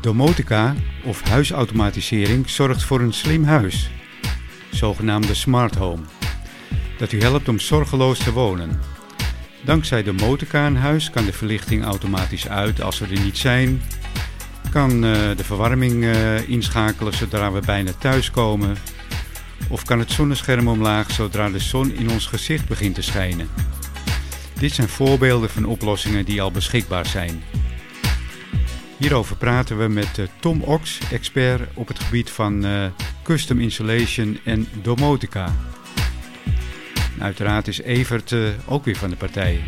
Domotica of huisautomatisering zorgt voor een slim huis, zogenaamde smart home, dat u helpt om zorgeloos te wonen. Dankzij Domotica in huis kan de verlichting automatisch uit als we er niet zijn, kan uh, de verwarming uh, inschakelen zodra we bijna thuis komen, of kan het zonnescherm omlaag zodra de zon in ons gezicht begint te schijnen. Dit zijn voorbeelden van oplossingen die al beschikbaar zijn. Hierover praten we met uh, Tom Ox, expert op het gebied van uh, custom insulation en domotica. Uiteraard is Evert uh, ook weer van de partij.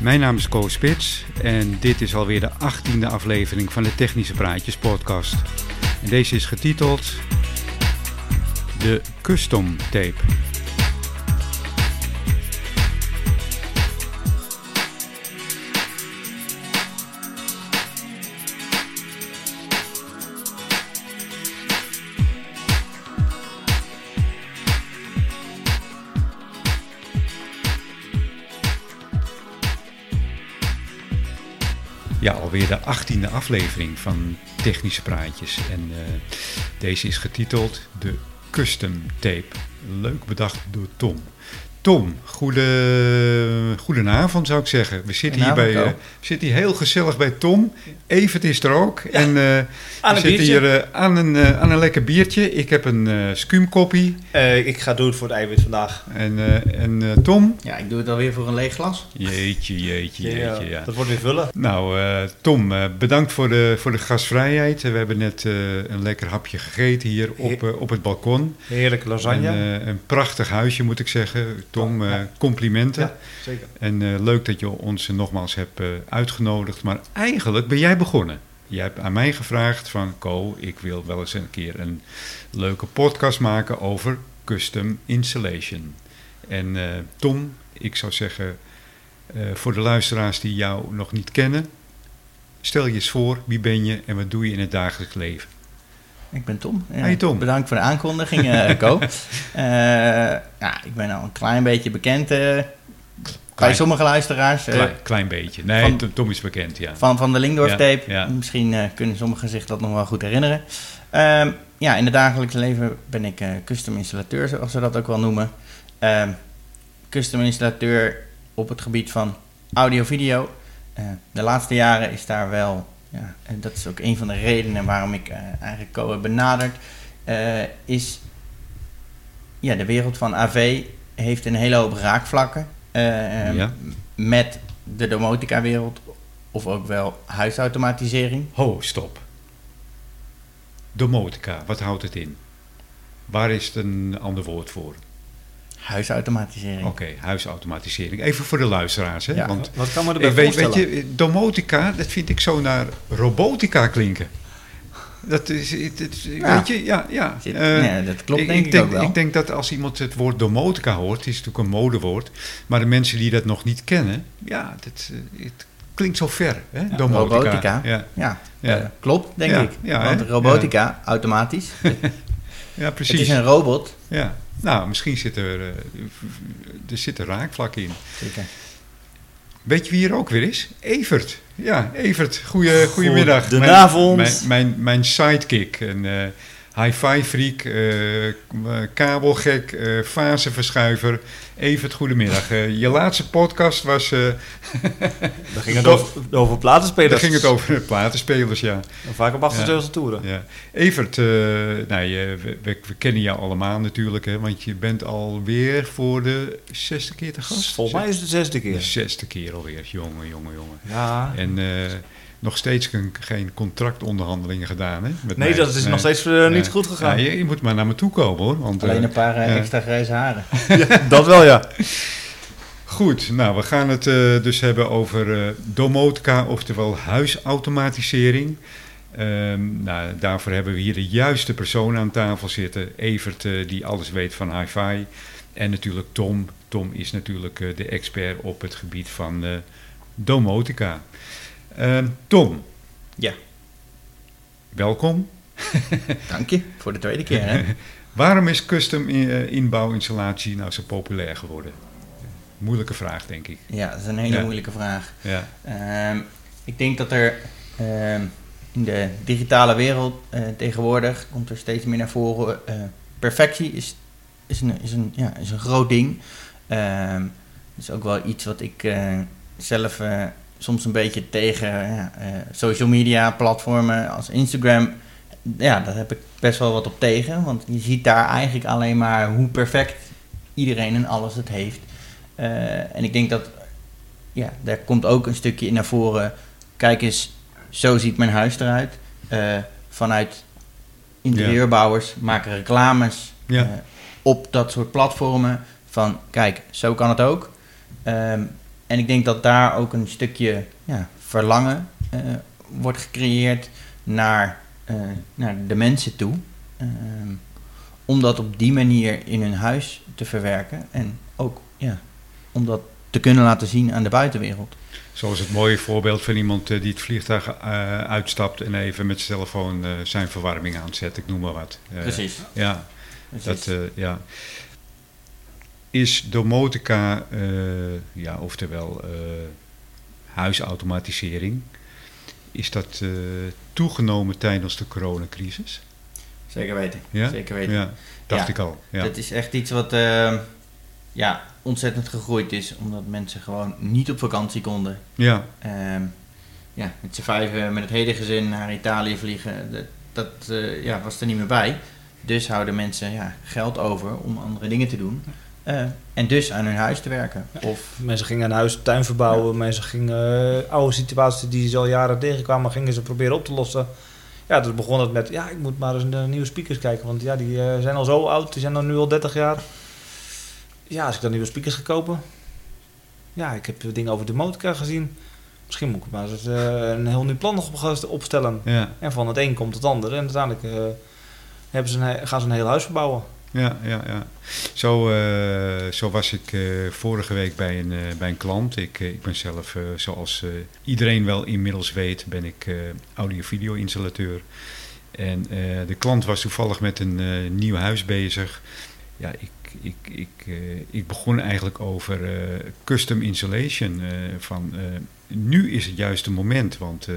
Mijn naam is Koos Spits en dit is alweer de achttiende aflevering van de Technische Praatjes podcast. En deze is getiteld de Custom Tape. Ja, alweer de achttiende aflevering van Technische Praatjes. En uh, deze is getiteld De Custom Tape. Leuk bedacht door Tom. Tom, goede, goedenavond zou ik zeggen. We zitten, hier, bij, uh, we zitten hier heel gezellig bij Tom. Evert is er ook. Ja. En uh, we zitten hier uh, aan, een, aan een lekker biertje. Ik heb een uh, skumkoppie. ik ga doen het voor het eiwit vandaag. En, en Tom? Ja, ik doe het alweer voor een leeg glas. Jeetje, jeetje, jeetje. Ja, ja. Dat wordt weer vullen. Nou, Tom, bedankt voor de, voor de gastvrijheid. We hebben net een lekker hapje gegeten hier op, op het balkon. Heerlijke lasagne. En, een prachtig huisje moet ik zeggen. Tom, ja. complimenten. Ja, zeker. En uh, leuk dat je ons nogmaals hebt uh, uitgenodigd. Maar eigenlijk ben jij begonnen. Jij hebt aan mij gevraagd van... Ko, ik wil wel eens een keer een leuke podcast maken over custom installation. En Tom, ik zou zeggen... voor de luisteraars die jou nog niet kennen... Stel je eens voor, wie ben je en wat doe je in het dagelijks leven? Ik ben Tom. Ja, hey Tom. Bedankt voor de aankondiging, uh, Ko. ja, ik ben al een klein beetje bekend klein, bij sommige luisteraars. Klein, klein, beetje. Nee, van, Tom is bekend, ja. Van, van de Lingdorf tape. Ja, ja. Misschien kunnen sommigen zich dat nog wel goed herinneren. Ehm, ja, in het dagelijks leven ben ik custom installateur, zoals ze dat ook wel noemen. Ehm, custom installateur op het gebied van audio-video. de laatste jaren is daar wel ja, en dat is ook een van de redenen waarom ik uh, eigenlijk Co heb benaderd, uh, is ja, de wereld van AV heeft een hele hoop raakvlakken uh, ja. met de domotica-wereld of ook wel huisautomatisering. Ho, stop. Domotica, wat houdt het in? Waar is het een ander woord voor? Huisautomatisering. Oké, okay, huisautomatisering. Even voor de luisteraars. Hè? Ja, Want, wat kan me erbij weet, voorstellen? Weet je, domotica, dat vind ik zo naar robotica klinken. Dat is, het, het, ja. weet je, ja, ja. Zit, uh, nee, dat klopt ik, denk ik denk, ook wel. Ik denk dat als iemand het woord domotica hoort, het is natuurlijk een modewoord, maar de mensen die dat nog niet kennen, ja, dat, het klinkt zo ver, hè, ja, domotica. Robotica, ja, ja. Uh, klopt, denk Ja, ik. ja, Want hè? robotica, automatisch. ja, precies. Het is een robot. Ja, nou, misschien zit er, uh, er zit een raakvlak in. Zeker. Weet je wie hier ook weer is? Evert. Ja, Evert. Goeie, goedemiddag. Goedenavond. Mijn, mijn, mijn, mijn sidekick. Een uh, hi-fi freak, uh, kabelgek, uh, faseverschuiver. Evert, goedemiddag. je laatste podcast was... Daar ging het over, over platenspelers. Daar ging het over platenspelers, ja. En vaak op achtersteelse ja. toeren. Ja. Evert, nou, je, we, we, we, kennen jou allemaal natuurlijk, hè, want je bent alweer voor de zesde keer te gast. Volgens mij is het de zesde keer. De zesde keer alweer, jongen, jongen, jongen. Ja. En nog steeds geen contractonderhandelingen gedaan. Hè, met nee, mij. dat is nee. nog steeds uh, niet goed gegaan. Ja, je, je, moet maar naar me toe komen hoor. Want, Alleen een paar uh, extra grijze haren. ja, dat wel ja. Goed, nou we gaan het uh, dus hebben over domotica, oftewel huisautomatisering. Um, nou, daarvoor hebben we hier de juiste persoon aan tafel zitten. Evert, die alles weet van hi-fi. En natuurlijk Tom. Tom is natuurlijk de expert op het gebied van domotica. Uh, Tom. Ja. Welkom. Dank je, voor de tweede keer. Hè? Waarom is custom inbouwinstallatie nou zo populair geworden? moeilijke vraag, denk ik. Ja, dat is een hele Ja. moeilijke vraag. Ja, Ehm, ik denk dat er ehm, in de digitale wereld eh, tegenwoordig komt er steeds meer naar voren. eh, perfectie is, is, een, is, een, ja, is een groot ding. Ehm dat is ook wel iets wat ik eh, zelf eh, soms een beetje tegen ja, eh, social media platformen als Instagram. Ja, daar heb ik best wel wat op tegen. Want je ziet daar eigenlijk alleen maar hoe perfect iedereen en alles het heeft. Eh, en ik denk dat ja, daar komt ook een stukje in naar voren. Kijk eens, zo ziet mijn huis eruit. Eh, vanuit interieurbouwers maken reclames Ja. op dat soort platformen. Van kijk, zo kan het ook. Ehm, en ik denk dat daar ook een stukje ja, verlangen eh, wordt gecreëerd naar, eh, naar de mensen toe. Ehm, om dat op die manier in hun huis te verwerken. En ook ja, om dat te kunnen laten zien aan de buitenwereld. Zoals het mooie voorbeeld van iemand eh, die het vliegtuig uitstapt en even met zijn telefoon zijn verwarming aanzet, ik noem maar wat. Precies. Ja, Precies. dat, ja. Is domotica, eh, ja, oftewel eh, huisautomatisering, is dat eh, toegenomen tijdens de coronacrisis? Zeker weten. Ja? Zeker weten. Ja, dacht Ja. ik al. Ja. Dat is echt iets wat eh, ja, ontzettend gegroeid is. Omdat mensen gewoon niet op vakantie konden. ja, Ehm, ja, met z'n vijven met het hele gezin naar Italië vliegen. Dat, dat ja, was er niet meer bij. Dus houden mensen ja, geld over om andere dingen te doen. Eh, en dus aan hun huis te werken. Of Mensen gingen een huis, tuin verbouwen. Mensen gingen eh, oude situaties die ze al jaren tegenkwamen, gingen ze proberen op te lossen. Ja, dus begon het met, ja, ik moet maar eens naar nieuwe speakers kijken. Want ja, die eh, zijn al zo oud, die zijn dan nu al 30 jaar. Ja, als ik dan nieuwe speakers ga kopen. Ja, ik heb dingen over de motorcar gezien. Misschien moet ik maar eens eh, een heel nieuw plan nog op- opstellen. ja, En van het een komt het ander. En uiteindelijk eh, hebben ze een, gaan ze een heel huis verbouwen. Ja, ja, ja. Zo, eh, zo was ik eh, vorige week bij een, eh, bij een klant. Ik, ik ben zelf, zoals iedereen wel inmiddels weet, ben ik eh, audio-video installateur. En de klant was toevallig met een nieuw huis bezig. Ja, ik, ik, ik, ik begon eigenlijk over custom installation. eh, van, nu is het juiste moment, want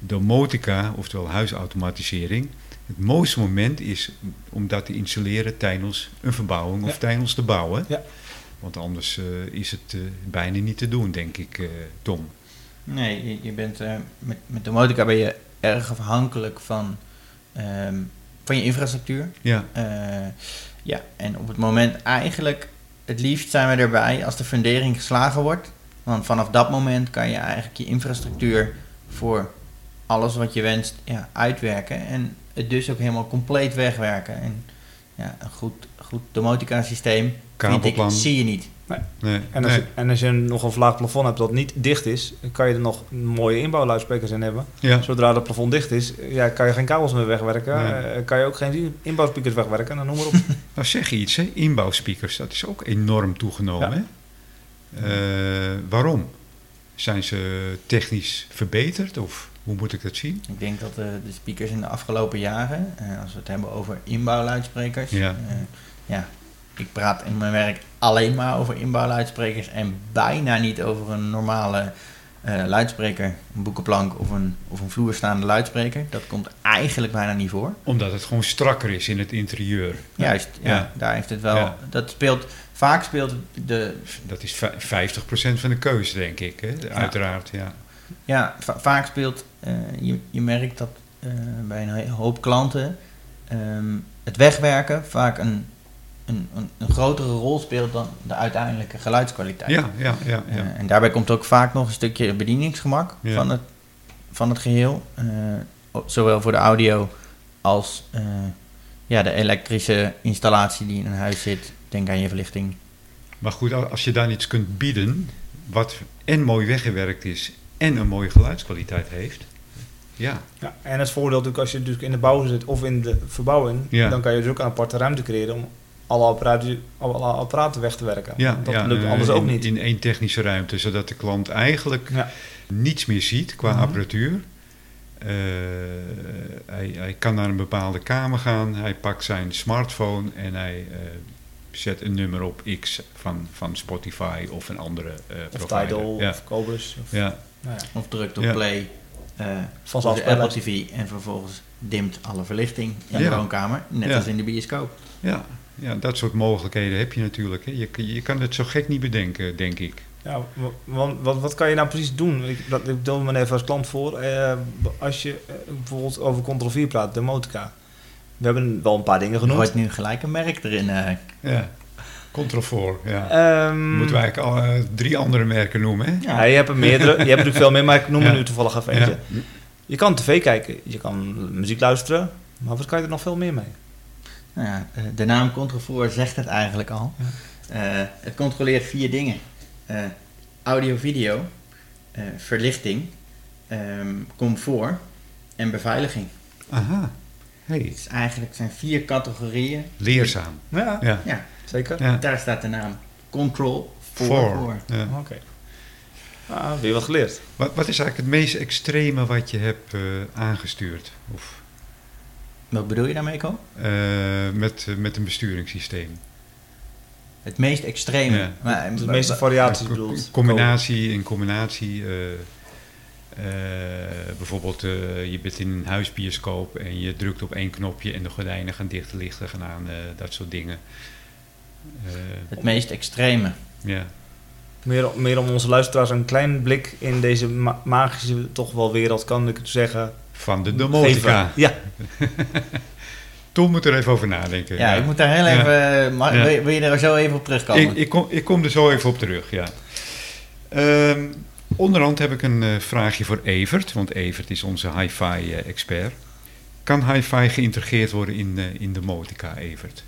domotica, oftewel huisautomatisering, het mooiste moment is om dat te installeren tijdens een verbouwing of Ja. tijdens de bouwen. Ja. Want anders eh, is het eh, bijna niet te doen, denk ik, eh, Tom. Nee, je, je bent met, met domotica ben je erg afhankelijk van, ehm, van je infrastructuur. Ja, ja, en op het moment eigenlijk, het liefst zijn we erbij als de fundering geslagen wordt. Want vanaf dat moment kan je eigenlijk je infrastructuur voor alles wat je wenst ja, uitwerken. En het dus ook helemaal compleet wegwerken. En ja, een goed, goed domotica systeem vind ik, zie je niet. Nee, En als, nee. je, en als je nog een vlaag plafond hebt dat niet dicht is, kan je er nog mooie inbouwluidsprekers in hebben. Ja, Zodra het plafond dicht is, ja, kan je geen kabels meer wegwerken. Nee. eh, kan je ook geen inbouwspeakers wegwerken. En dan noem maar op. nou zeg je iets, hè? inbouwspeakers, dat is ook enorm toegenomen. Ja. Hè? Eh, waarom? Zijn ze technisch verbeterd of hoe moet ik dat zien? Ik denk dat eh, de speakers in de afgelopen jaren, eh, als we het hebben over inbouwluidsprekers. Ja. eh, ja, ik praat in mijn werk alleen maar over inbouwluidsprekers en bijna niet over een normale luidspreker, een boekenplank of een, of een vloerstaande luidspreker. Dat komt eigenlijk bijna niet voor. Omdat het gewoon strakker is in het interieur. Juist, ja, Ja. daar heeft het wel. Ja. Dat speelt, vaak speelt de, Dat is vij- 50% van de keuze, denk ik. Hè? Uiteraard, ja. Ja, va- vaak speelt, je, je merkt dat eh, bij een hoop klanten ehm, het wegwerken vaak een, een, een, een grotere rol speelt dan de uiteindelijke geluidskwaliteit. Ja, ja, ja. ja. Eh, en daarbij komt ook vaak nog een stukje bedieningsgemak Ja. van, het, van het geheel. eh, zowel voor de audio als eh, ja, de elektrische installatie die in een huis zit. Denk aan je verlichting. Maar goed, al- als je dan iets kunt bieden wat en mooi weggewerkt is en een mooie geluidskwaliteit heeft. Ja, Ja, en het voordeel natuurlijk als je dus in de bouw zit of in de verbouwing, Ja. dan kan je dus ook een aparte ruimte creëren om alle apparaten, alle apparaten weg te werken. ja, dat ja, lukt eh, anders ook niet. In één technische ruimte, zodat de klant eigenlijk Ja. niets meer ziet qua Mhm. apparatuur. Eh, hij, hij kan naar een bepaalde kamer gaan, hij pakt zijn smartphone en hij eh, zet een nummer op X van, van Spotify of een andere uh, Of Tidal ja. of Cobus. Of, Ja, nou ja. Of drukt op Ja. play eh Van op de Apple TV en vervolgens dimt alle verlichting in Ja. de woonkamer. Net Ja. als in de bioscoop. ja, ja, dat soort mogelijkheden heb je natuurlijk. Hè. Je, je kan het zo gek niet bedenken, denk ik. Ja, wa- want wat, wat kan je nou precies doen? Ik, dat, ik deel me even als klant voor. Eh, als je eh, bijvoorbeeld over Control 4 praat, de Motica. We hebben wel een paar dingen Je genoemd. gooit nu gelijk een merk erin. eh. Ja, Control 4, ja. Ehm, Moeten we eigenlijk al eh, drie andere merken noemen, hè? ja, je hebt er meerdere. je hebt natuurlijk veel meer, maar ik noem er Ja. nu toevallig even eentje. Je kan tv kijken, je kan muziek luisteren. Maar wat kan je er nog veel meer mee? Nou ja, eh, de naam Control zegt het eigenlijk al. Eh, het controleert vier dingen. Eh, audio-video, eh, verlichting, ehm, comfort en beveiliging. Aha, hey, Het is eigenlijk zijn vier categorieën. leerzaam. Ja, Ja, Ja, zeker. ja. daar staat de naam Control voor. Voor. voor. Ja. Oké. Ah, weer wat geleerd. Wat, wat is eigenlijk het meest extreme wat je hebt eh, aangestuurd? Of Wat bedoel je daarmee, Ko? eh, met, eh, met een besturingssysteem? Het meest extreme. Ja. Maar, De meeste variaties bedoeld. Combinatie, in combinatie. eh, eh, bijvoorbeeld, eh, je bent in een huisbioscoop en je drukt op één knopje en de gordijnen gaan dicht, de lichten gaan aan, eh, dat soort dingen. Eh, Het meest extreme. ja. Meer, meer om onze luisteraars een klein blik in deze ma- magische, toch wel wereld, kan ik het zeggen. Van de domotica. geven. Ja, Tom moet er even over nadenken. Ja, ik moet daar heel Ja. even... eh, wil, je- wil je er zo even op terugkomen? Ik, ik, kom, ik kom er zo even op terug, ja. Ehm, onderhand heb ik een eh, vraagje voor Evert, want Evert is onze hi-fi-expert. Kan hi-fi geïntegreerd worden in, eh, in de Motica, Evert?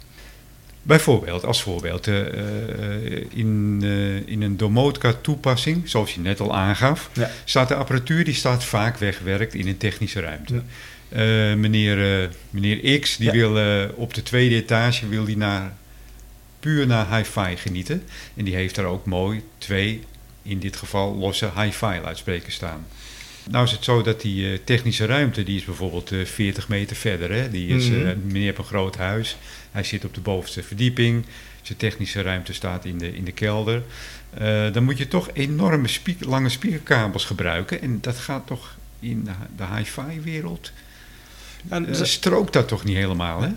Bijvoorbeeld, als voorbeeld, eh, eh, in, eh, in een domotica-toepassing, zoals je net al aangaf, Ja. staat de apparatuur die staat vaak weggewerkt in een technische ruimte. Ja. Meneer, meneer X, die Ja. wil op de tweede etage wil die naar, puur naar hi-fi genieten. En die heeft daar ook mooi twee, in dit geval, losse hi-fi luidsprekers staan. Nou is het zo dat die eh, technische ruimte, die is bijvoorbeeld eh, 40 meter verder. Hè? Die is, eh, meneer heeft een groot huis, hij zit op de bovenste verdieping. Zijn technische ruimte staat in de, in de kelder. Eh, dan moet je toch enorme lange speakerkabels gebruiken. En dat gaat toch in de, de hi-fi wereld, eh, dus- strookt dat toch niet helemaal, hè?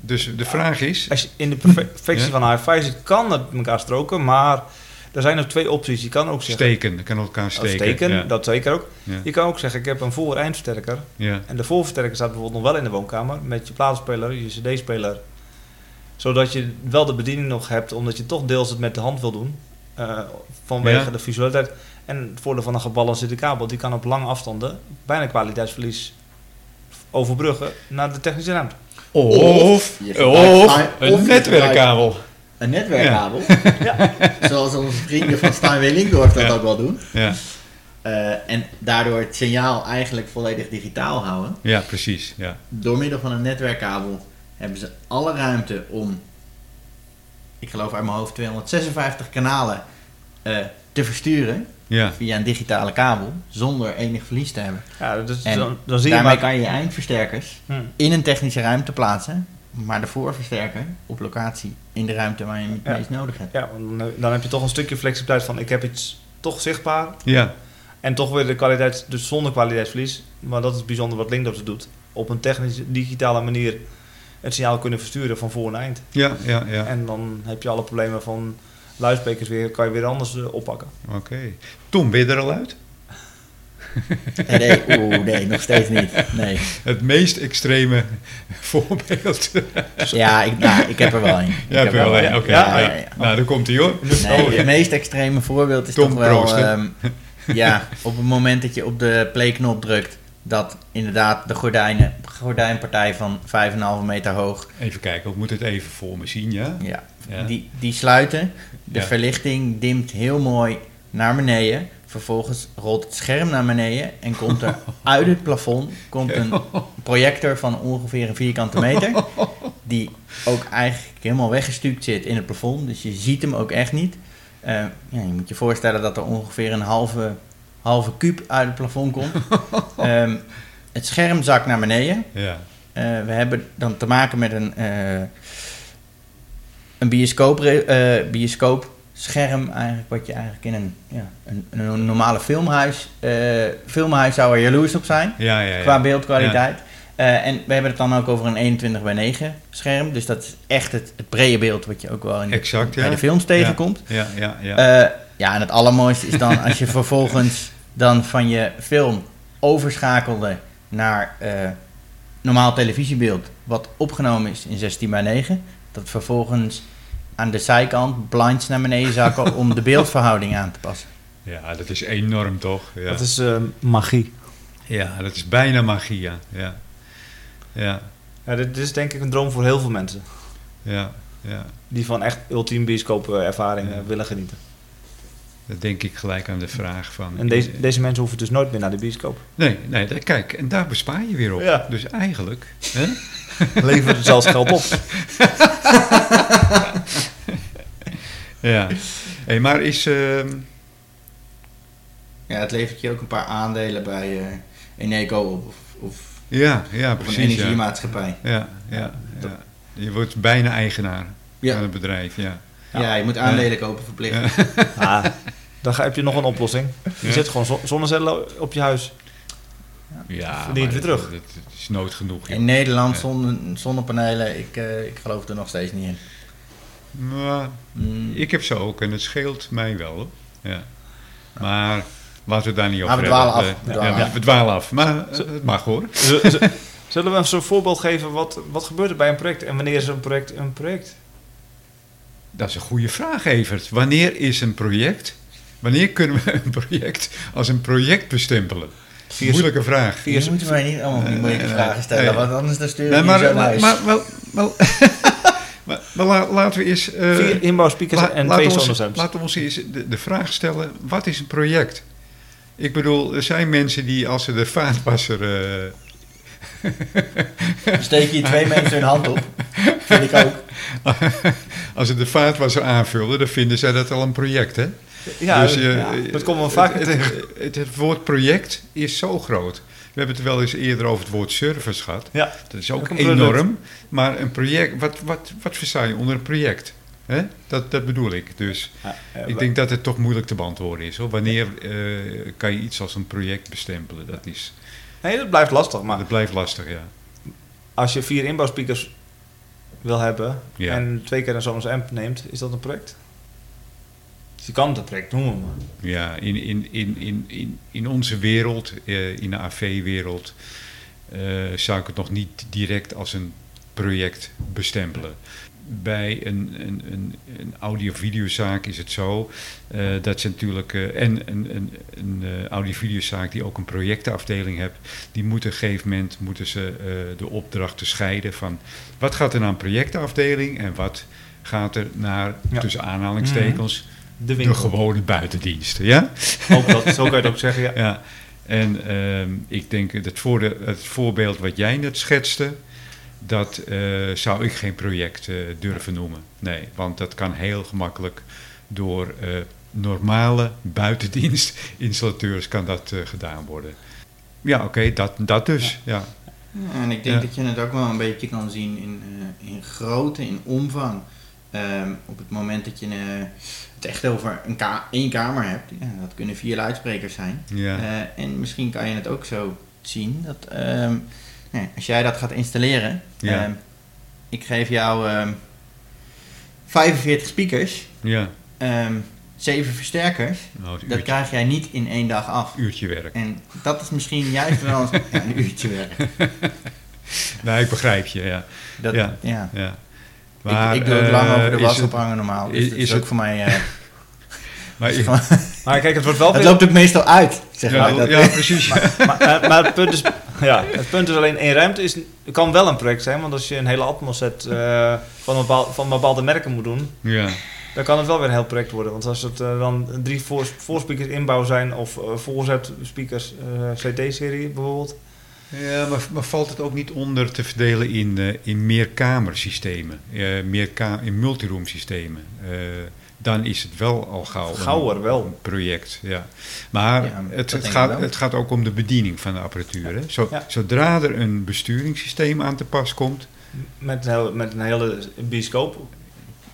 Dus de vraag is... als je in de perfe- perfectie Ja. van hi-fi zit, kan het met elkaar stroken, maar er zijn ook twee opties. Je kan ook zeggen, Steken, dat kan elkaar Oh, steken. steken, ja. dat zeker ook. Ja. Je kan ook zeggen, ik heb een voor-eindversterker. Ja. En de voorversterker staat bijvoorbeeld nog wel in de woonkamer met je plaatspeler, je cd-speler. Zodat je wel de bediening nog hebt, omdat je toch deels het met de hand wil doen. eh, vanwege Ja. de visualiteit. En het voordeel van een gebalanceerde kabel, die kan op lange afstanden bijna kwaliteitsverlies overbruggen naar de technische ruimte. Of, of een netwerkkabel. Een netwerkkabel. Zoals onze vrienden van Steinway Linkdorf dat Ja. ook wel doen. Ja, Eh, en daardoor het signaal eigenlijk volledig digitaal houden. ja, precies. Ja. Door middel van een netwerkkabel hebben ze alle ruimte om, ik geloof uit mijn hoofd, 256 kanalen eh, te versturen Ja. via een digitale kabel, zonder enig verlies te hebben. Ja, dus En dan, dan zie je Daarmee maar... kan je je eindversterkers Hm. in een technische ruimte plaatsen, maar de voorversterker op locatie in de ruimte waar je het Ja. meest nodig hebt. Ja, want dan, dan heb je toch een stukje flexibiliteit van ik heb iets toch zichtbaar Ja. en toch weer de kwaliteit, dus zonder kwaliteitsverlies. Maar dat is bijzonder wat Linkdorf doet. Op een technische, digitale manier het signaal kunnen versturen van voor naar eind. Ja, ja, ja. En dan heb je alle problemen van luidsprekers weer, kan je weer anders eh, oppakken. Oké. Tom, ben je er al uit? Nee, oeh, nee, nog steeds niet. Nee. Het meest extreme voorbeeld. Ja, ik, nou, ik heb er wel een. Ik Ja, heb er wel een. Oké. Ja, ja. ja, ja. Nou, dan komt hij hoor. Nee, het meest extreme voorbeeld is Tom toch wel... Proost, ehm, ja, op het moment dat je op de playknop drukt... dat inderdaad de gordijnen, gordijnpartij van 5,5 meter hoog... Even kijken, ik moet het even voor me zien, ja? Ja. Die, die sluiten. De verlichting dimt heel mooi naar beneden. Vervolgens rolt het scherm naar beneden... en komt er uit het plafond komt een projector van ongeveer een vierkante meter... die ook eigenlijk helemaal weggestuukt zit in het plafond. Dus je ziet hem ook echt niet. Eh, ja, je moet je voorstellen dat er ongeveer een halve, halve kuub uit het plafond komt. Ehm, het scherm zakt naar beneden. Ja. Eh, we hebben dan te maken met een, eh, een bioscoop, uh, bioscoopscherm eigenlijk, wat je eigenlijk in een, ja, een, een normale filmhuis, uh, filmhuis zou er jaloers op zijn, ja, ja, ja. qua beeldkwaliteit. Uh, en we hebben het dan ook over een 21 bij 9 scherm. Dus dat is echt het, het brede beeld wat je ook wel in de, exact, bij de films tegenkomt. Ja, ja, ja. Uh, ja, en het allermooiste is dan als je vervolgens dan van je film overschakelde naar normaal televisiebeeld, wat opgenomen is in 16 bij 9. Dat vervolgens aan de zijkant blinds naar beneden zakken om de beeldverhouding aan te passen. Ja, dat is enorm toch? Ja. Dat is uh, magie. Ja, dat is bijna magie, ja. ja. Ja. ja, dit is denk ik een droom voor heel veel mensen. Ja, ja. Die van echt ultiem bioscoop ervaring ja. willen genieten. Dat denk ik gelijk aan de vraag van... En deze, deze mensen hoeven dus nooit meer naar de bioscoop. Nee, nee kijk, en daar bespaar je weer op. Ja. Dus eigenlijk... Hè? Levert het zelfs geld op. ja. Hey, maar is... Uh... Ja, het levert je ook een paar aandelen bij uh, Eneco op. Of, of, ja, ja, of precies. een energiemaatschappij. Ja, ja, ja, ja. Je wordt bijna eigenaar van het bedrijf, ja. Ja, ja, je moet aandelen kopen verplicht. Ah, dan heb je nog een oplossing. Je zet gewoon zonnecellen op je huis. Ja, Verdient weer terug. Dat, dat, is nood genoeg. In Nederland zonne, zonnepanelen, ik, uh, ik geloof er nog steeds niet in. Maar, mm. Ik heb ze ook en het scheelt mij wel. Hoor. Ja. Maar laten we daar niet over we dwalen hebben. Af, we, ja, ja, we dwalen af. Maar uh, het mag hoor. Zullen we een voorbeeld geven? Wat, wat gebeurt er bij een project en wanneer is een project een project? Dat is een goede vraag, Evert. Wanneer is een project? Wanneer kunnen we een project als een project bestempelen? Vier, Moeilijke vraag. Vier, Hier moeten wij niet allemaal die moeilijke uh, vragen stellen, uh, want anders dan sturen we nee, maar, zo maar, maar, wel, wel maar, maar la, laten we eens... Uh, Vier inbouwspeakers la, en twee. Laten we ons eens de, de vraag stellen, wat is een project? Ik bedoel, er zijn mensen die als ze de vaatwasser... Steek je twee mensen hun hand op. Vind ik ook. als ze de vaatwasser aanvullen, dan vinden zij dat al een project, hè? Ja, dus, ja dat komt wel vaak het, het, het, het, woord project is zo groot. We hebben het wel eens eerder over het woord service gehad. Ja, dat is ook, enorm. Maar een project, wat, wat, wat versta je onder een project? Hè? Dat, dat bedoel ik. Dus ja, ja, ik denk dat het toch moeilijk te beantwoorden is. Hoor. Wanneer uh, kan je iets als een project bestempelen? Dat is... Nee, dat blijft lastig. Maar dat blijft lastig, ja. Als je vier inbouwspeakers wil hebben en twee keer een Sonos amp neemt, is dat een project? Dus je kan het project noemen. Maar. Ja, in, in, in, in, in, in onze wereld, uh, in de AV-wereld, uh, zou ik het nog niet direct als een project bestempelen. Bij een, een, een, een audio-videozaak is het zo uh, dat ze natuurlijk, uh, en een, een, een audio-videozaak die ook een projectenafdeling heeft, die moeten op een gegeven moment moeten ze de opdrachten scheiden van wat gaat er naar een projectenafdeling en wat gaat er naar, ja. tussen aanhalingstekens, de, gewone buitendienst. Ja? Ook dat, zo kan je het ook zeggen, ja. ja. En um, ik denk voor de, het voorbeeld wat jij net schetste, dat uh, zou ik geen project uh, durven noemen. Nee, want dat kan heel gemakkelijk door uh, normale buitendienstinstallateurs kan dat gedaan worden. Ja, oké, okay, dat, dat dus, ja. ja. En ik denk ja. dat je het ook wel een beetje kan zien in, in grootte, in omvang. Um, op het moment dat je het echt over een ka één kamer hebt, ja, dat kunnen vier luidsprekers zijn. Ja. Uh, en misschien kan je het ook zo zien dat um, nee, als jij dat gaat installeren, ja. um, ik geef jou 45 speakers, ja. 7 versterkers, oh, dat krijg jij niet in één dag af. Uurtje werk. En dat is misschien juist wel een uurtje werk. nou, ik begrijp je, ja. Dat, ja. ja. Maar, ik, ik doe het lang over de was ophangen normaal. Dus is, is, is ook het, voor mij... Uh, maar, maar, kijk, het wordt wel... Het loopt ook meestal uit, zeg ja, maar. Dat, ja, precies. maar, maar, maar, het, punt is, ja, het punt is alleen, één ruimte is, kan wel een project zijn. Want als je een hele atmosset uh, van, een bepaal, van bepaalde merken moet doen... Ja. Dan kan het wel weer een heel project worden. Want als het uh, dan drie voor, voorspeakers inbouw zijn... of uh, voorzet speakers, CT-serie bijvoorbeeld... Ja, maar, maar, valt het ook niet onder te verdelen in, uh, in meerkamersystemen, uh, meer ka in multiroom systemen? Uh, dan is het wel al gauw Gauwer, een, wel. een project. Ja. Maar ja, het, het, gaat, het gaat ook om de bediening van de apparatuur. Hè? Zo, ja. Zodra er een besturingssysteem aan te pas komt. Met, heel, met een hele bioscoop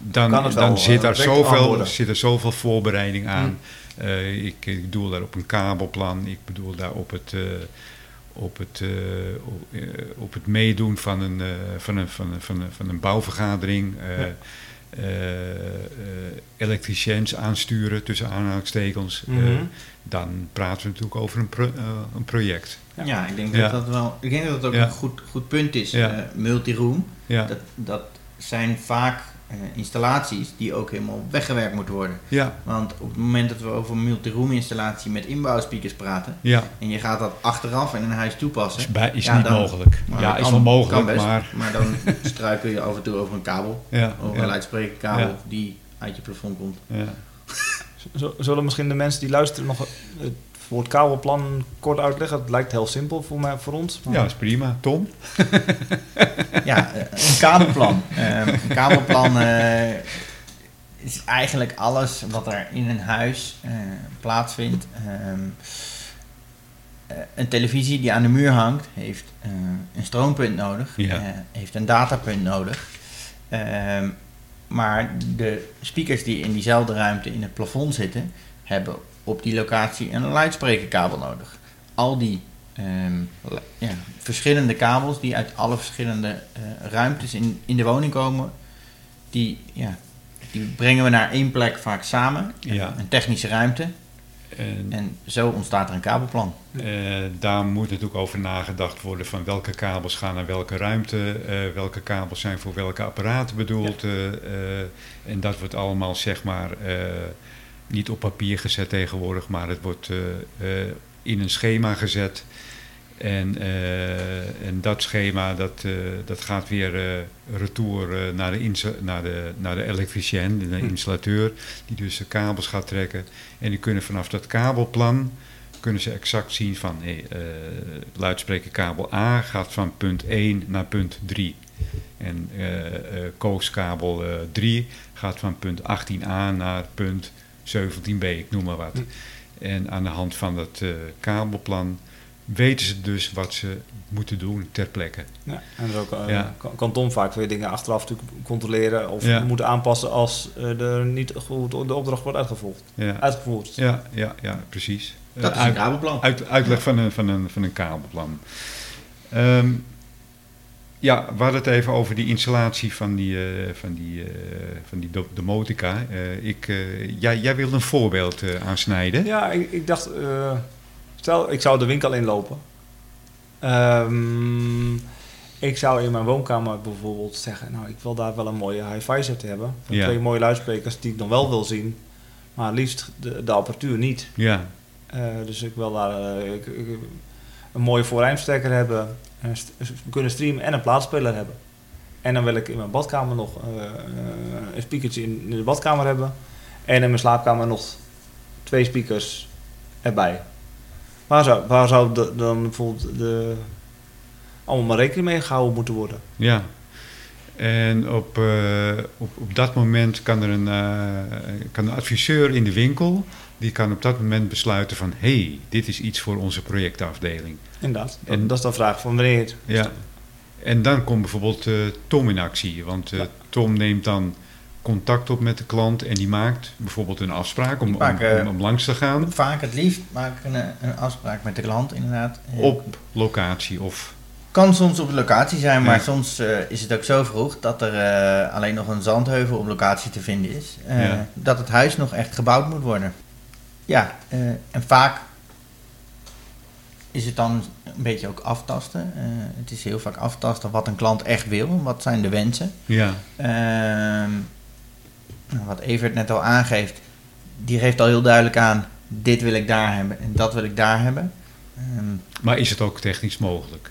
dan, wel, dan zit, eh, er zoveel, zit er zoveel voorbereiding aan. Eh, ik, ik bedoel daar op een kabelplan, ik bedoel daar op het, eh, op het, eh, op, eh, op het meedoen van een, eh, van een, van een, van een, van een bouwvergadering. eh Ja. elektriciëns aansturen tussen aanhalingstekens. eh, Mhm. dan praten we natuurlijk over een, pro- een project. Ja, ik denk Ja. dat dat wel. Ik denk dat het ook Ja. een goed, goed punt is. Ja. Eh, multiroom, Ja, dat, dat zijn vaak installaties die ook helemaal weggewerkt moeten worden. ja, Want op het moment dat we over een multiroom installatie met inbouwspeakers praten ja. en je gaat dat achteraf in een huis toepassen, Is, bij, is Ja, niet dan- mogelijk. maar ja, is wel kan mogelijk, best, maar... dan struikel je af en toe over een kabel, Ja, over ja, een luidsprekerkabel Ja. die uit je plafond komt. ja. Zullen misschien de mensen die luisteren nog het woord kabelplan kort uitleggen? Het lijkt heel simpel voor, mij, voor ons. maar- ja, is prima. Tom? Ja, een kabelplan. Eh, een kabelplan eh, is eigenlijk alles wat er in een huis eh, plaatsvindt. Ehm, eh, een televisie die aan de muur hangt, heeft eh, een stroompunt nodig, Ja. eh, heeft een datapunt nodig. Ehm, maar de speakers die in diezelfde ruimte in het plafond zitten, hebben op die locatie een luidsprekerkabel nodig. Al die ehm, ja, verschillende kabels die uit alle verschillende eh, ruimtes in, in de woning komen, die, ja, die brengen we naar één plek vaak samen. Ja. Een technische ruimte. En En zo ontstaat er een kabelplan. eh, daar moet natuurlijk over nagedacht worden van welke kabels gaan naar welke ruimte, eh, welke kabels zijn voor welke apparaten bedoeld. en dat wordt allemaal zeg maar niet op papier gezet tegenwoordig, maar het wordt eh, eh, in een schema gezet. En, eh, en dat schema dat, dat gaat weer retour naar, de naar, de, naar de elektricien, de Hm. installateur, die dus de kabels gaat trekken. En die kunnen vanaf dat kabelplan kunnen ze exact zien van hey, luidsprekerkabel A gaat van punt 1 naar punt 3. En kooskabel eh, 3 gaat van punt 18a naar punt 17b, ik noem maar wat. Hm. En aan de hand van dat eh, kabelplan weten ze dus wat ze moeten doen ter plekke. Ja, en ook, Ja. kan, Tom vaak weer dingen achteraf natuurlijk controleren of Ja. moeten aanpassen als eh, er niet goed de opdracht wordt uitgevoerd. Ja, uitgevoerd. ja, ja, ja precies. Dat Eh, is een kabelplan. Uit, uitleg van een, van, een, van een kabelplan. Ehm, ja, we hadden het even over die installatie van die, eh, van die, eh, van die do- domotica. Eh, ik, jij, jij wilde een voorbeeld aansnijden. Ja, ik, ik dacht, stel ik zou de winkel inlopen. Ehm, ik zou in mijn woonkamer bijvoorbeeld zeggen, nou ik wil daar wel een mooie hi-fi set hebben. Van Ja. Twee mooie luidsprekers die ik dan wel wil zien, maar liefst de, de apparatuur niet. Ja, dus ik wil daar ik, ik- een mooie voorrijmstekker hebben, kunnen streamen en een plaatspeler hebben. En dan wil ik in mijn badkamer nog eh, eh, een speakertje in, de badkamer hebben. En in mijn slaapkamer nog twee speakers erbij. Waar zou, waar zou dan bijvoorbeeld de, allemaal maar rekening mee gehouden moeten worden? ja. En op, eh, op, op dat moment kan er een, kan een adviseur in de winkel... die kan op dat moment besluiten van... hé, hey, dit is iets voor onze projectafdeling. Inderdaad. Dat, En- dat is de vraag van wanneer het. Ja. En dan komt bijvoorbeeld eh, Tom in actie. Want eh, Ja. Tom neemt dan contact op met de klant en die maakt bijvoorbeeld een afspraak om, om, om, om langs te gaan Vaak het liefst maak ik een, een afspraak met de klant inderdaad. Op locatie. Of, Kan soms op locatie zijn, maar Ja. soms eh, is het ook zo vroeg dat er alleen nog een zandheuvel op locatie te vinden is. Ja. Dat het huis nog echt gebouwd moet worden. Ja, eh, en vaak is het dan een beetje ook aftasten. Eh, het is heel vaak aftasten wat een klant echt wil. Wat zijn de wensen? ja, Ehm, nou, wat Evert net al aangeeft, die geeft al heel duidelijk aan: dit wil ik daar hebben en dat wil ik daar hebben. Ehm, maar is het ook technisch mogelijk?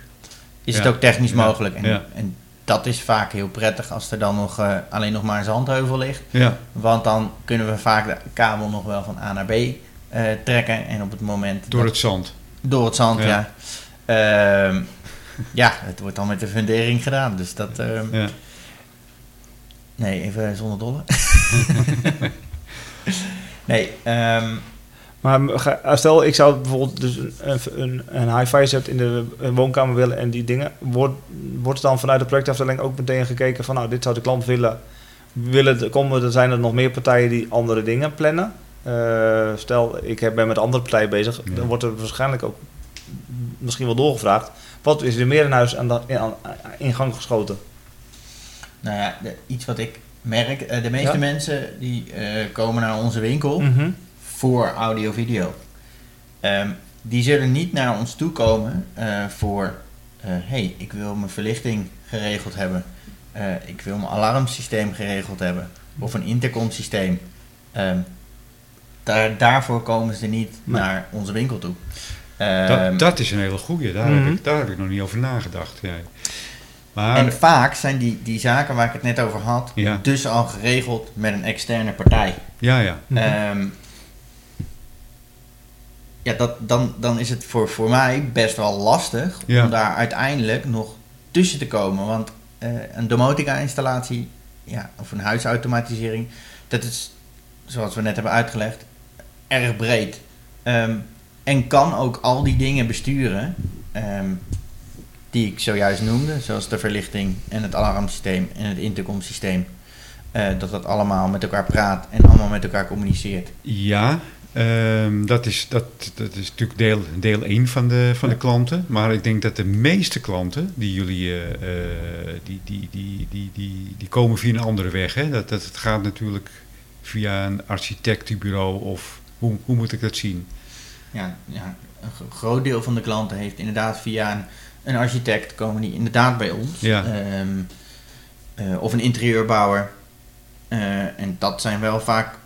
is Ja. het ook technisch Ja. mogelijk? En, Ja. en dat is vaak heel prettig als er dan nog eh, alleen nog maar een zandheuvel ligt. Ja, Want dan kunnen we vaak de kabel nog wel van A naar B eh, trekken. En op het moment. door dat- het zand. door het zand, Ja. ja. Ehm, ja, het wordt dan met de fundering gedaan. Dus dat. ehm, Ja, Nee, even zonder dolle. nee, ehm, Maar stel, ik zou bijvoorbeeld dus een, een, een hi-fi set in de woonkamer willen en die dingen. Wordt, wordt dan vanuit de projectafdeling ook meteen gekeken van, nou, dit zou de klant willen. willen, komen, er zijn er nog meer partijen die andere dingen plannen. Uh, stel, ik ben met andere partijen bezig, dan wordt er waarschijnlijk ook misschien wel doorgevraagd. Wat is er meer in huis aan, dat, in, in gang geschoten? Nou ja, de, iets wat ik merk, uh, de meeste mensen die uh, komen naar onze winkel mm -hmm. voor audio-video. Um, die zullen niet naar ons toe komen voor, hey, ik wil mijn verlichting geregeld hebben. ik wil mijn alarmsysteem geregeld hebben. Of een intercomsysteem. Um, daar, daarvoor komen ze niet naar onze winkel toe. Dat, ehm, dat, is een hele goede. Daar, heb mhm. ik, daar heb ik nog niet over nagedacht. Ja. Maar, en vaak zijn die, die zaken waar ik het net over had, dus al geregeld met een externe partij. Ja, ja. Um, ja, dat, dan, dan is het voor, voor mij best wel lastig om daar uiteindelijk nog tussen te komen. Want uh, een domotica-installatie ja, of een huisautomatisering, dat is, zoals we net hebben uitgelegd, erg breed. Um, en kan ook al die dingen besturen um, die ik zojuist noemde, zoals de verlichting en het alarmsysteem en het intercomsysteem. Uh, dat dat allemaal met elkaar praat en allemaal met elkaar communiceert. Ja, um, dat, is, dat, dat is natuurlijk deel, deel 1 van, de, van de klanten. Maar ik denk dat de meeste klanten die jullie uh, die, die, die, die, die, die komen via een andere weg. Hè? Dat, dat, het gaat natuurlijk via een architectenbureau of hoe, hoe moet ik dat zien? ja, ja, een groot deel van de klanten heeft inderdaad via een, een architect komen die inderdaad bij ons. Ja. Um, uh, of een interieurbouwer. Uh, en dat zijn wel vaak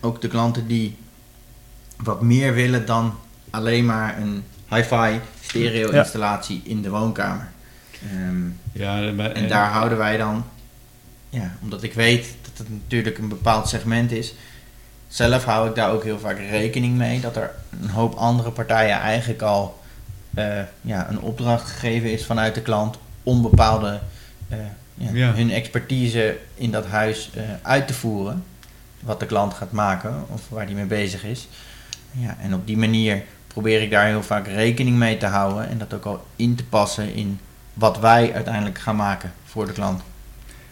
ook de klanten die wat meer willen dan alleen maar een hi-fi stereo installatie in de woonkamer. Um, ja, maar, en daar houden wij dan, ja, omdat ik weet dat het natuurlijk een bepaald segment is, zelf hou ik daar ook heel vaak rekening mee dat er een hoop andere partijen eigenlijk al uh, ja, een opdracht gegeven is vanuit de klant om bepaalde uh, ja, ja. hun expertise in dat huis uh, uit te voeren. Wat de klant gaat maken of waar die mee bezig is. Ja, en op die manier probeer ik daar heel vaak rekening mee te houden en dat ook al in te passen in wat wij uiteindelijk gaan maken voor de klant.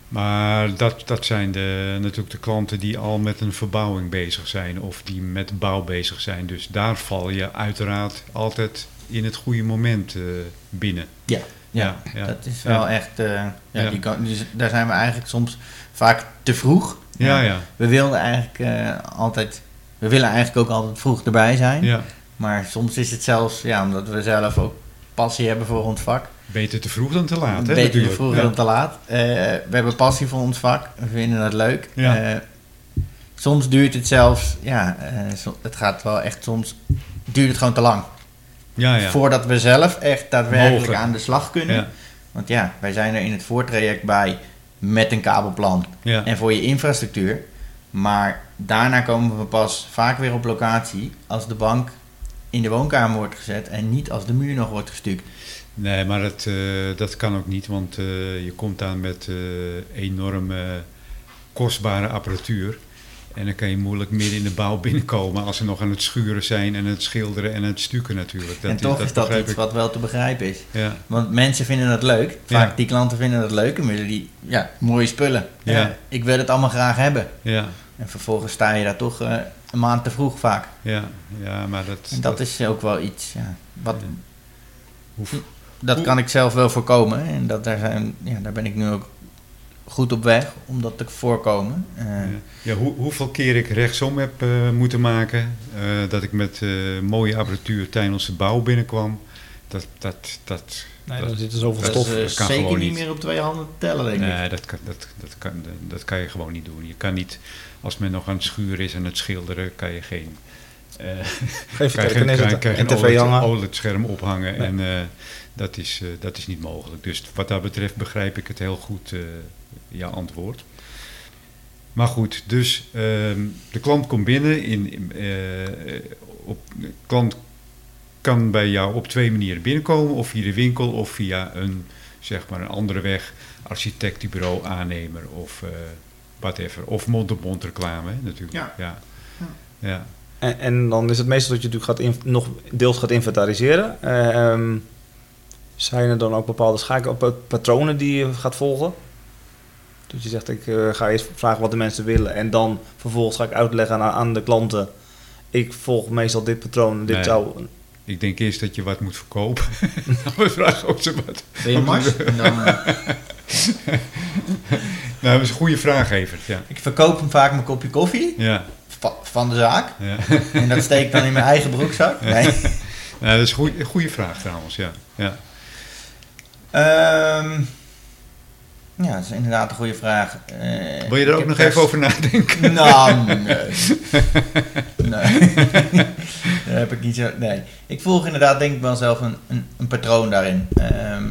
Maar dat, dat zijn de, natuurlijk de klanten die al met een verbouwing bezig zijn of die met bouw bezig zijn. Dus daar val je uiteraard altijd in het goede moment uh, binnen. Ja, ja, ja, dat is wel echt. Uh, ja, Die kan, dus daar zijn we eigenlijk soms vaak te vroeg. Ja, ja. We wilden eigenlijk uh, altijd. We willen eigenlijk ook altijd vroeg erbij zijn. Ja. Maar soms is het zelfs, ja, omdat we zelf ook passie hebben voor ons vak Beter te vroeg dan te laat, hè? Beter te vroeg dan te laat. Uh, we hebben passie voor ons vak. We vinden het leuk. Ja. Uh, soms duurt het zelfs... Ja, uh, het gaat wel echt soms... Duurt het gewoon te lang. Ja, ja. Voordat we zelf echt daadwerkelijk Mogen. aan de slag kunnen. Ja. Want ja, wij zijn er in het voortraject bij met een kabelplan. En voor je infrastructuur. Maar daarna komen we pas vaak weer op locatie... als de bank in de woonkamer wordt gezet... en niet als de muur nog wordt gestuukt. Nee, maar dat, uh, dat kan ook niet, want uh, je komt aan met uh, enorme kostbare apparatuur. En dan kan je moeilijk midden in de bouw binnenkomen als ze nog aan het schuren zijn en het schilderen en het stukken natuurlijk. Dat en toch is dat, iets ik. wat wel te begrijpen is. Ja. Want mensen vinden het leuk. Vaak ja. die klanten vinden het leuk en willen die ja, mooie spullen. Ja. ik wil het allemaal graag hebben. Ja. En vervolgens sta je daar toch een maand te vroeg vaak. Ja, ja maar dat... En dat, dat is ook wel iets ja, wat... Hoe, dat kan ik zelf wel voorkomen. En dat, daar, zijn, ja, daar ben ik nu ook goed op weg om dat te voorkomen. Uh, ja, ja hoe, hoeveel keer ik rechtsom heb uh, moeten maken, uh, dat ik met mooie apparatuur tijdens de bouw binnenkwam, dat... dat, dat Nee, dat, zit er zoveel stof. Dat is kan zeker niet, niet meer op twee handen tellen, denk nee, ik. Nee, dat kan, dat, dat, kan, dat kan je gewoon niet doen. Je kan niet, als men nog aan het schuren is en het schilderen, kan je geen... Uh, kan je kan, kan, OLED, OLED-scherm ophangen nee. en... Uh, dat is, uh, dat is niet mogelijk. Dus wat dat betreft begrijp ik het heel goed, uh, jouw antwoord. Maar goed, dus uh, de klant komt binnen. In, uh, op, de klant kan bij jou op twee manieren binnenkomen. Of via de winkel of via een, zeg maar een andere weg. Architectenbureau, aannemer of whatever. Of mond-op-mond reclame natuurlijk. Ja. ja. ja. ja. En, en, dan is het meestal dat je natuurlijk gaat in, nog deels gaat inventariseren. Ehm, zijn er dan ook bepaalde schakelpatronen die je gaat volgen? Dus je zegt, ik uh, ga eerst vragen wat de mensen willen. En dan vervolgens ga ik uitleggen aan, aan de klanten. Ik volg meestal dit patroon. Dit Nee. zou... Ik denk eerst dat je wat moet verkopen. Dan vragen of ze wat. Ben je mars? Eh, Nou, dat is een goede vraag, Evert. Ja. ik verkoop hem vaak mijn kopje koffie Ja, van de zaak. ja. En dat steek ik dan in mijn eigen broekzak. Nee. Nou, dat is een goede, vraag trouwens, ja. ja. Ehm, ja, dat is inderdaad een goede vraag. Eh, Wil je er ook nog even over nadenken? Nou, nee. nee. Daar heb ik niet zo... Nee. Ik volg inderdaad denk ik wel zelf een, een, een patroon daarin. Ehm,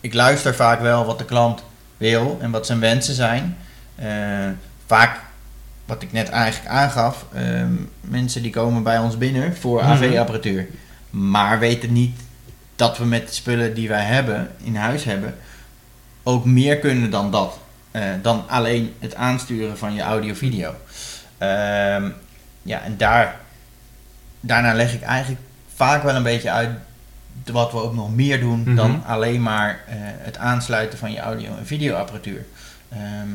ik luister vaak wel wat de klant wil en wat zijn wensen zijn. Eh, vaak, wat ik net eigenlijk aangaf, ehm, mensen die komen bij ons binnen voor Mhm. AV-apparatuur. Maar weten niet dat we met de spullen die wij hebben, in huis hebben, ook meer kunnen dan dat. Eh, dan alleen het aansturen van je audio-video. Ehm, ja, en daar, daarna leg ik eigenlijk vaak wel een beetje uit wat we ook nog meer doen Mhm. dan alleen maar eh, het aansluiten van je audio- en videoapparatuur. Ehm,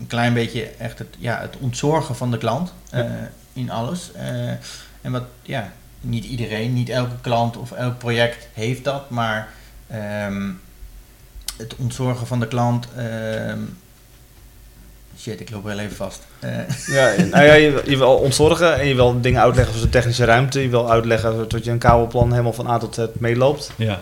een klein beetje echt het, ja, het ontzorgen van de klant eh, in alles. Eh, en wat, ja, niet iedereen, niet elke klant of elk project heeft dat, maar ehm, het ontzorgen van de klant. ehm, shit, ik loop wel even vast. Eh, Ja, nou ja, je, je wil ontzorgen en je wil dingen uitleggen zoals de technische ruimte. Je wil uitleggen dat je een kabelplan helemaal van A tot Z meeloopt. Ja,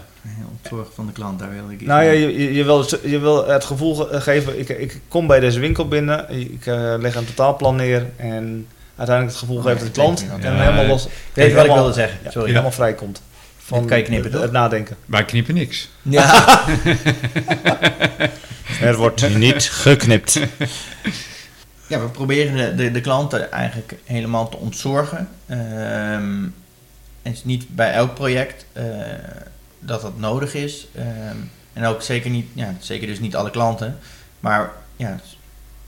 ontzorgen van de klant, daar wil ik iets Nou ja, je, je, je wil, je wil het gevoel ge- geven, ik, ik kom bij deze winkel binnen, ik eh, leg een totaalplan neer en uiteindelijk het gevoel Oh, geven ja, dat de klant en niet. helemaal Ja, los, Weet je wat ik wilde zeggen? ja, Sorry. helemaal vrij komt. Van Dit kan je knippen, het, toch? het nadenken. wij knippen niks. Ja. Er wordt niet geknipt. ja, we proberen de, de, de klanten eigenlijk helemaal te ontzorgen. Ehm, het is niet bij elk project eh, dat dat nodig is. Ehm, en ook zeker niet, ja, zeker dus niet alle klanten. Maar ja,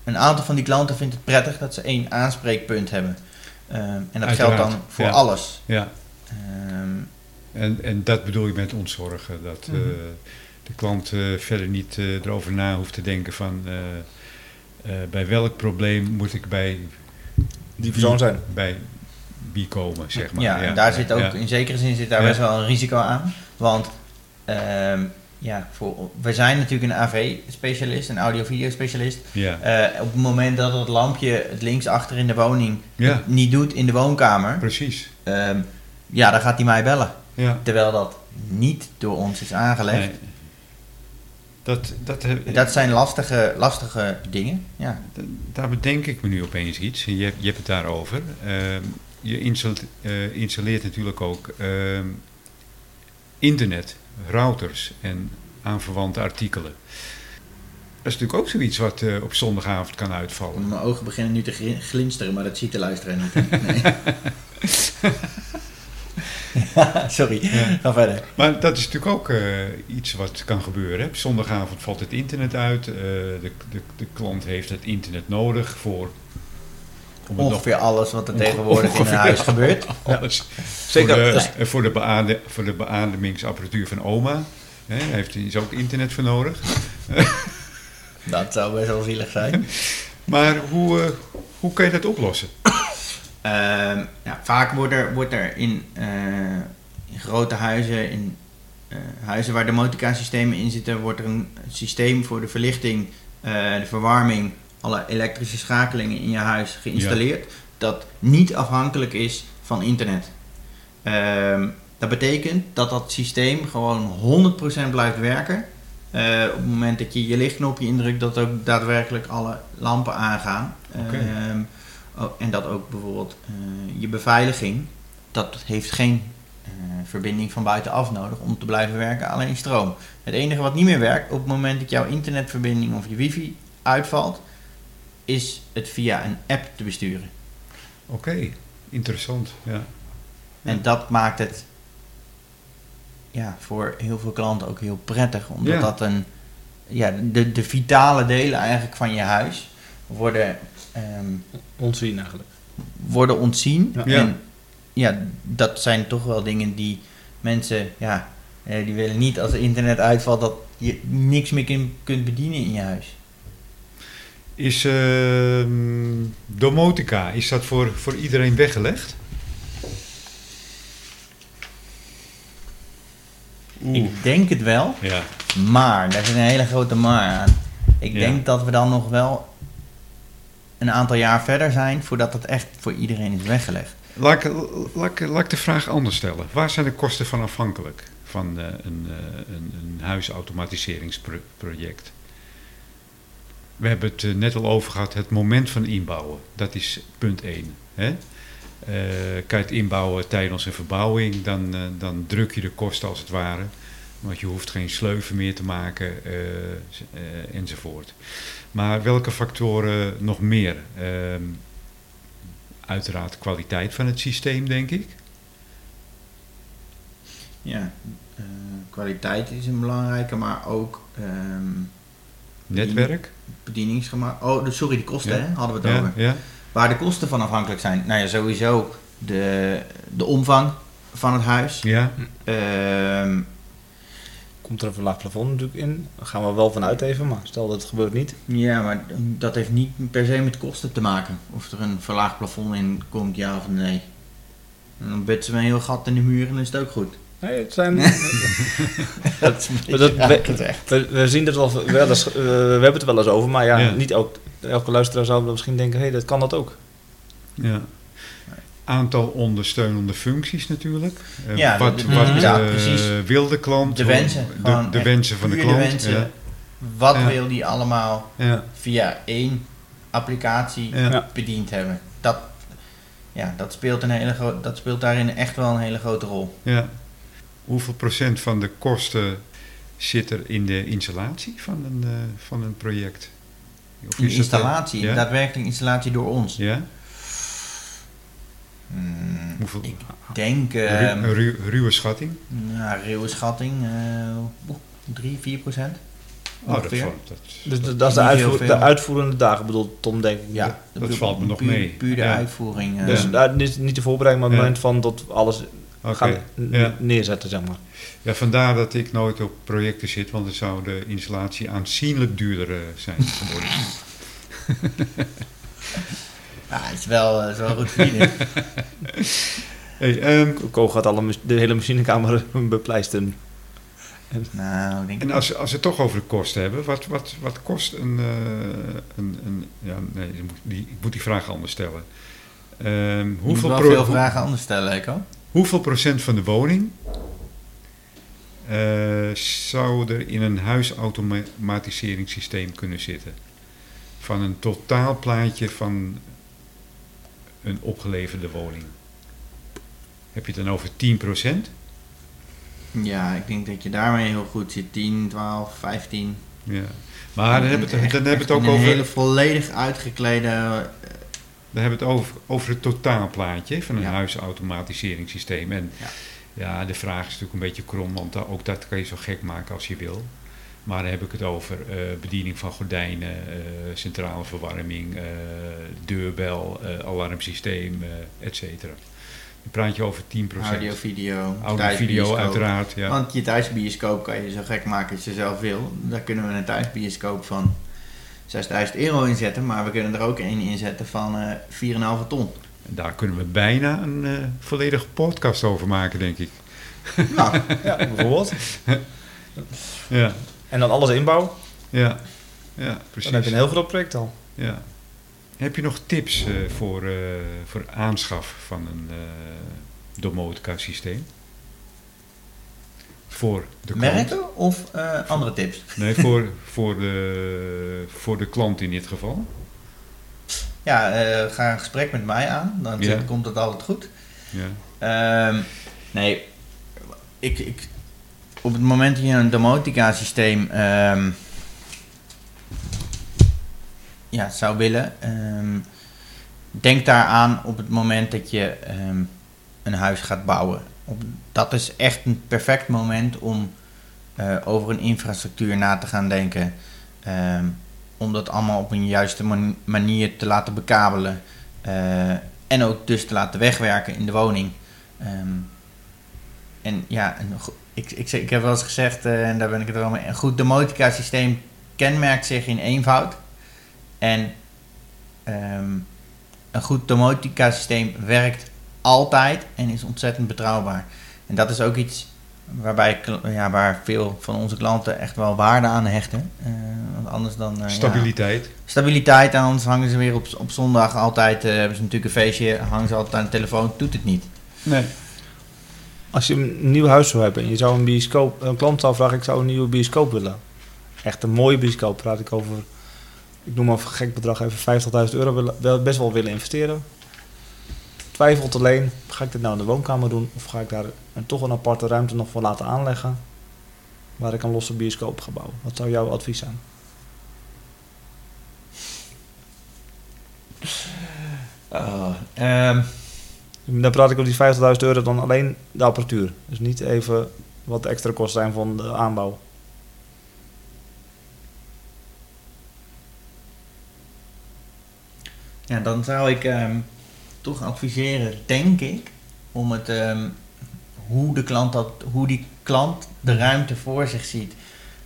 een aantal van die klanten vindt het prettig dat ze één aanspreekpunt hebben. Ehm, en dat geldt dan voor ja. alles. Ja, Ehm, en, en dat bedoel ik met ontzorgen. Dat eh, Mhm. de klant eh, verder niet eh, erover na hoeft te denken van... eh, eh, bij welk probleem moet ik bij Die persoon zijn. bij wie komen, zeg maar. Ja, en daar zit ook, ja. in zekere zin zit daar Ja. best wel een risico aan. Want ehm, ja, voor, we zijn natuurlijk een AV-specialist, een audio-video-specialist. Ja, Eh, op het moment dat het lampje het linksachter in de woning Ja. niet doet in de woonkamer, precies. ehm, ja, dan gaat hij mij bellen. Ja. Terwijl dat niet door ons is aangelegd. Nee. Dat, dat, heb- Dat zijn lastige, lastige dingen. Ja. Da- Daar bedenk ik me nu opeens iets. Je, hebt- je hebt het daarover. Ehm, je installeert, eh, installeert natuurlijk ook internet, routers en aanverwante artikelen. Dat is natuurlijk ook zoiets wat eh, op zondagavond kan uitvallen. Mijn ogen beginnen nu te glinsteren, maar dat ziet de luisteraar niet. Nee. Ja, Sorry, ga verder. Maar dat is natuurlijk ook eh, iets wat kan gebeuren. Hè. Op zondagavond valt het internet uit. eh, de, de, de klant heeft het internet nodig voor... nog- Ongeveer alles wat er tegenwoordig in een huis gebeurt. alles. Zeker. Voor de, voor de, beade, voor de beademingsapparatuur van oma. Hè, heeft hij ook internet voor nodig. Dat zou best wel zielig zijn. Maar hoe, eh, hoe kan je dat oplossen? Ehm, ja, vaak wordt er, wordt er in, eh, in grote huizen, in eh, huizen waar de motorkaarsystemen in zitten, wordt er een systeem voor de verlichting, eh, de verwarming, alle elektrische schakelingen in je huis geïnstalleerd. Dat niet afhankelijk is van internet. Ehm, dat betekent dat dat systeem gewoon 100% blijft werken. Eh, op het moment dat je je lichtknopje indrukt, dat ook daadwerkelijk alle lampen aangaan. Oké. Ehm, oh, en dat ook bijvoorbeeld eh, je beveiliging, dat heeft geen eh, verbinding van buitenaf nodig om te blijven werken, alleen stroom. Het enige wat niet meer werkt op het moment dat jouw internetverbinding of je wifi uitvalt, is het via een app te besturen. Oké, interessant. Ja. En dat maakt het ja, voor heel veel klanten ook heel prettig. Omdat Ja. dat een. Ja, de, de vitale delen eigenlijk van je huis worden, ehm, Ontzien eigenlijk. worden ontzien. Ja. Ja. En ja, dat zijn toch wel dingen die mensen. Ja, eh, die willen niet als het internet uitvalt dat je niks meer kun- kunt bedienen in je huis. Is uh, domotica, is dat voor, voor iedereen weggelegd? Ik denk het wel. Ja. Maar, daar zit een hele grote maar aan. Ik Ja. denk dat we dan nog wel een aantal jaar verder zijn voordat het echt voor iedereen is weggelegd. Laat ik, laat, ik, laat ik de vraag anders stellen. Waar zijn de kosten van afhankelijk van eh, een, eh, een, een huisautomatiseringsproject? We hebben het eh, net al over gehad, het moment van inbouwen. Dat is punt 1. Hè? Eh, kan je het inbouwen tijdens een verbouwing, dan, eh, dan druk je de kosten als het ware. Want je hoeft geen sleuven meer te maken enzovoort. Maar welke factoren nog meer? Ehm, uiteraard kwaliteit van het systeem, denk ik. Ja, kwaliteit is een belangrijke, maar ook Netwerk. bedieningsgemaakt. Oh, de- sorry, de kosten Ja. hè, hadden we het Ja, over. ja, Waar de kosten van afhankelijk zijn. Nou ja, sowieso de, de omvang van het huis. ja, Ehm, Komt er een verlaagd plafond natuurlijk in? Daar gaan we wel vanuit even, maar stel dat het gebeurt niet. ja, maar dat heeft niet per se met kosten te maken. Of er een verlaagd plafond in komt, ja of nee. En dan butsen we een heel gat in de muur en dan is het ook goed. Nee, het zijn... Dat is dat- we, we zien het wel, wel eens, we hebben het wel eens over, maar ja, Ja. niet ook, elke luisteraar zou dan misschien denken, hé, hey, dat kan dat ook. ja. Aantal ondersteunende functies natuurlijk. Eh, Ja, wat de- de- wat ja, eh, wil de klant? De wensen. De, de van de klant. wensen. Ja. Wat Ja. wil die allemaal Ja. via één applicatie bediend hebben? Dat, ja, dat, speelt een hele dat speelt daarin echt wel een hele grote rol. Ja. Hoeveel procent van de kosten zit er in de installatie van een, eh, van een project? Of het, eh, installatie, ja? daadwerkelijk installatie door ons. Ja? Hmm, Hoeveel? ik denk, ehm een ru- ruwe schatting? nou, ruwe schatting, eh 3, 4 procent. Oh, dat, valt, dat, Dus dat- dat is de, uitvoer- de uitvoerende dagen, bedoelt Tom, denk ik. Ja, dat bedoel- valt me nog puur, mee. Puur de Ja. uitvoering. eh, Dus Ja. uh, niet, niet de voorbereiding, maar het Ja. moment van tot alles Oké. gaan Ja. neerzetten, zeg maar. Ja, vandaar dat ik nooit op projecten zit, want dan zou de installatie aanzienlijk duurder eh, zijn geworden. ja, het is wel, het is wel goed verdienen. hey, ehm, Ko gaat alle, de hele machinekamer bepleisteren. nou, ik denk en als, als we het toch over de kosten hebben, wat, wat, wat kost een, eh, een, een... Ja, nee, ik moet die, ik moet die vraag anders stellen. Ehm, je moet hoeveel, wel veel vragen anders stellen, Eko. Hoeveel procent van de woning eh, zou er in een huisautomatiseringssysteem kunnen zitten? Van een totaalplaatje van een opgeleverde woning. Heb je het dan over 10%? Ja, ik denk dat je daarmee heel goed zit. 10, 12, 15. Ja. Maar dan hebben we het, dan hebben het ook in een over, hele volledig uitgeklede... dan hebben we het over, over het totaalplaatje van een Ja. huisautomatiseringssysteem. En Ja. ja. de vraag is natuurlijk een beetje krom, want ook dat kan je zo gek maken als je wil. Maar dan heb ik het over eh, bediening van gordijnen, eh, centrale verwarming, eh, deurbel, alarmsysteem, et cetera. Dan praat je over 10%. Audio, video, Audio, video uiteraard, ja. Want je thuisbioscoop kan je zo gek maken als je zelf wil. Daar kunnen we een thuisbioscoop van 6000 euro inzetten. Maar we kunnen er ook een inzetten van eh 4,5 ton. En daar kunnen we bijna een eh, volledige podcast over maken, denk ik. Nou, Ja, bijvoorbeeld. Ja, En dan alles inbouw. ja, ja precies. Dan heb je een heel groot project al. Ja. Heb je nog tips eh, voor, eh, voor aanschaf van een eh domotica systeem? Voor de klant? merken of eh, andere tips? Nee, voor, voor, de, voor de klant in dit geval. Ja, eh, ga een gesprek met mij aan. Dan Ja. komt het altijd goed. Ja. Ehm, nee, ik, ik, op het moment dat je een domotica systeem ehm, ja, zou willen, ehm, denk daaraan op het moment dat je een huis gaat bouwen. Dat is echt een perfect moment om eh, over een infrastructuur na te gaan denken. Ehm, om dat allemaal op een juiste man- manier te laten bekabelen. eh, en ook dus te laten wegwerken in de woning. Ehm, en ja, ik, ik heb wel eens gezegd, eh, en daar ben ik het wel mee, een goed domotica systeem kenmerkt zich in eenvoud. En ehm, een goed domotica systeem werkt altijd en is ontzettend betrouwbaar. En dat is ook iets waarbij, ja, waar veel van onze klanten echt wel waarde aan hechten. Uh, want anders dan... Uh, stabiliteit. Ja, stabiliteit, en anders hangen ze weer op, op zondag altijd, uh, hebben ze natuurlijk een feestje, hangen ze altijd aan de telefoon, doet het niet. Nee. Als je een nieuw huis zou hebben en je zou een bioscoop, een klant zou vragen, ik zou een nieuwe bioscoop willen. Echt een mooie bioscoop, praat ik over, ik noem maar een gek bedrag, even 50.000 euro, willen, best wel willen investeren twijfelt alleen, ga ik dit nou in de woonkamer doen of ga ik daar een, toch een aparte ruimte nog voor laten aanleggen waar ik een losse bioscoop ga bouwen? Wat zou jouw advies zijn? Um. Dan praat ik over die 50.000 euro dan alleen de apparatuur. Dus niet even wat de extra kosten zijn van de aanbouw. Ja, dan zou ik um, toch adviseren, denk ik, om het, ehm, hoe, de klant dat, hoe die klant de ruimte voor zich ziet.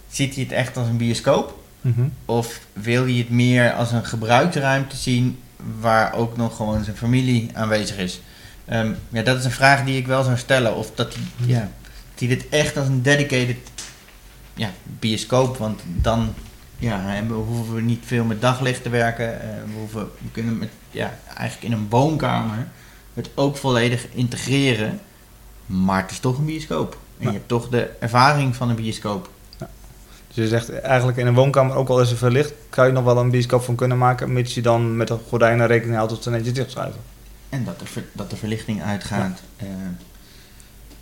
Ziet hij het echt als een bioscoop? Mhm. Of wil hij het meer als een gebruikte ruimte zien waar ook nog gewoon zijn familie aanwezig is? Ehm, ja, dat is een vraag die ik wel zou stellen. Of dat hij, ja, dat hij dit echt als een dedicated ja, bioscoop, want dan ja, we hoeven niet veel met daglicht te werken. Uh, we, hoeven, we kunnen met, ja, eigenlijk in een woonkamer het ook volledig integreren. Maar het is toch een bioscoop. En je hebt toch de ervaring van een bioscoop. Ja. Dus je zegt eigenlijk in een woonkamer, ook al is het verlicht, kan je nog wel een bioscoop van kunnen maken, mits je dan met de gordijnen rekening houdt tot ze netjes dichtschuiven. En dat de, dat de verlichting uitgaat. Uh,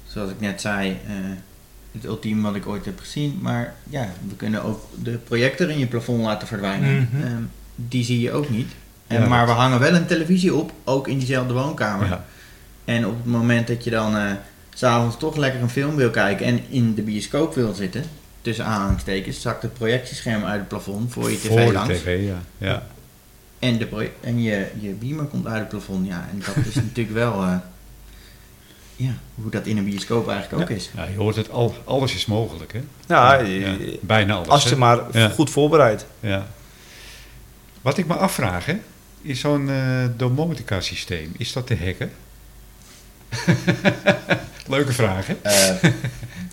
zoals ik net zei, uh, het ultieme wat ik ooit heb gezien. Maar ja, we kunnen ook de projector in je plafond laten verdwijnen. Mhm. Ehm, die zie je ook niet. Maar we hangen wel een televisie op, ook in diezelfde woonkamer. Ja. En op het moment dat je dan uh, s'avonds toch lekker een film wil kijken en in de bioscoop wil zitten, tussen aanhalingstekens, zakt het projectiescherm uit het plafond voor je tv voor langs. TV, ja. ja. En, de en je, je beamer komt uit het plafond, ja. En dat is natuurlijk wel... Uh, ja, hoe dat in een bioscoop eigenlijk ook is. Ja, je hoort het, al, alles is mogelijk, hè? Ja, ja bijna alles. Als je maar goed voorbereidt. Ja. Wat ik me afvraag, hè, is zo'n uh, domotica systeem, is dat te hacken? Leuke vraag, hè? Uh,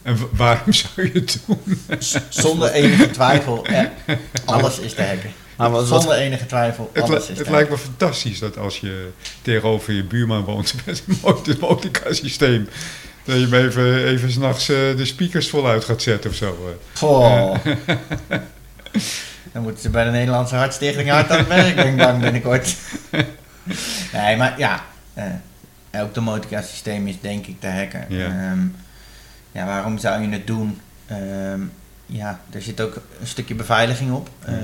en waarom zou je het doen? zonder enige twijfel, alles is te hacken. Maar Zonder enige twijfel. Het, alles is het lijkt me fantastisch dat als je tegenover je buurman woont met een motorsysteem. Dat je hem even, even s'nachts uh, de speakers voluit gaat zetten of zo. Oh. Dan moeten ze bij de Nederlandse Hartstichting hard aan het werk, denk ik dan binnenkort. nee, maar ja. Uh, ook de motorsysteem systeem is denk ik te hacken. Ja. Ehm, ja, waarom zou je het doen? Um, ja, er zit ook een stukje beveiliging op. Uh,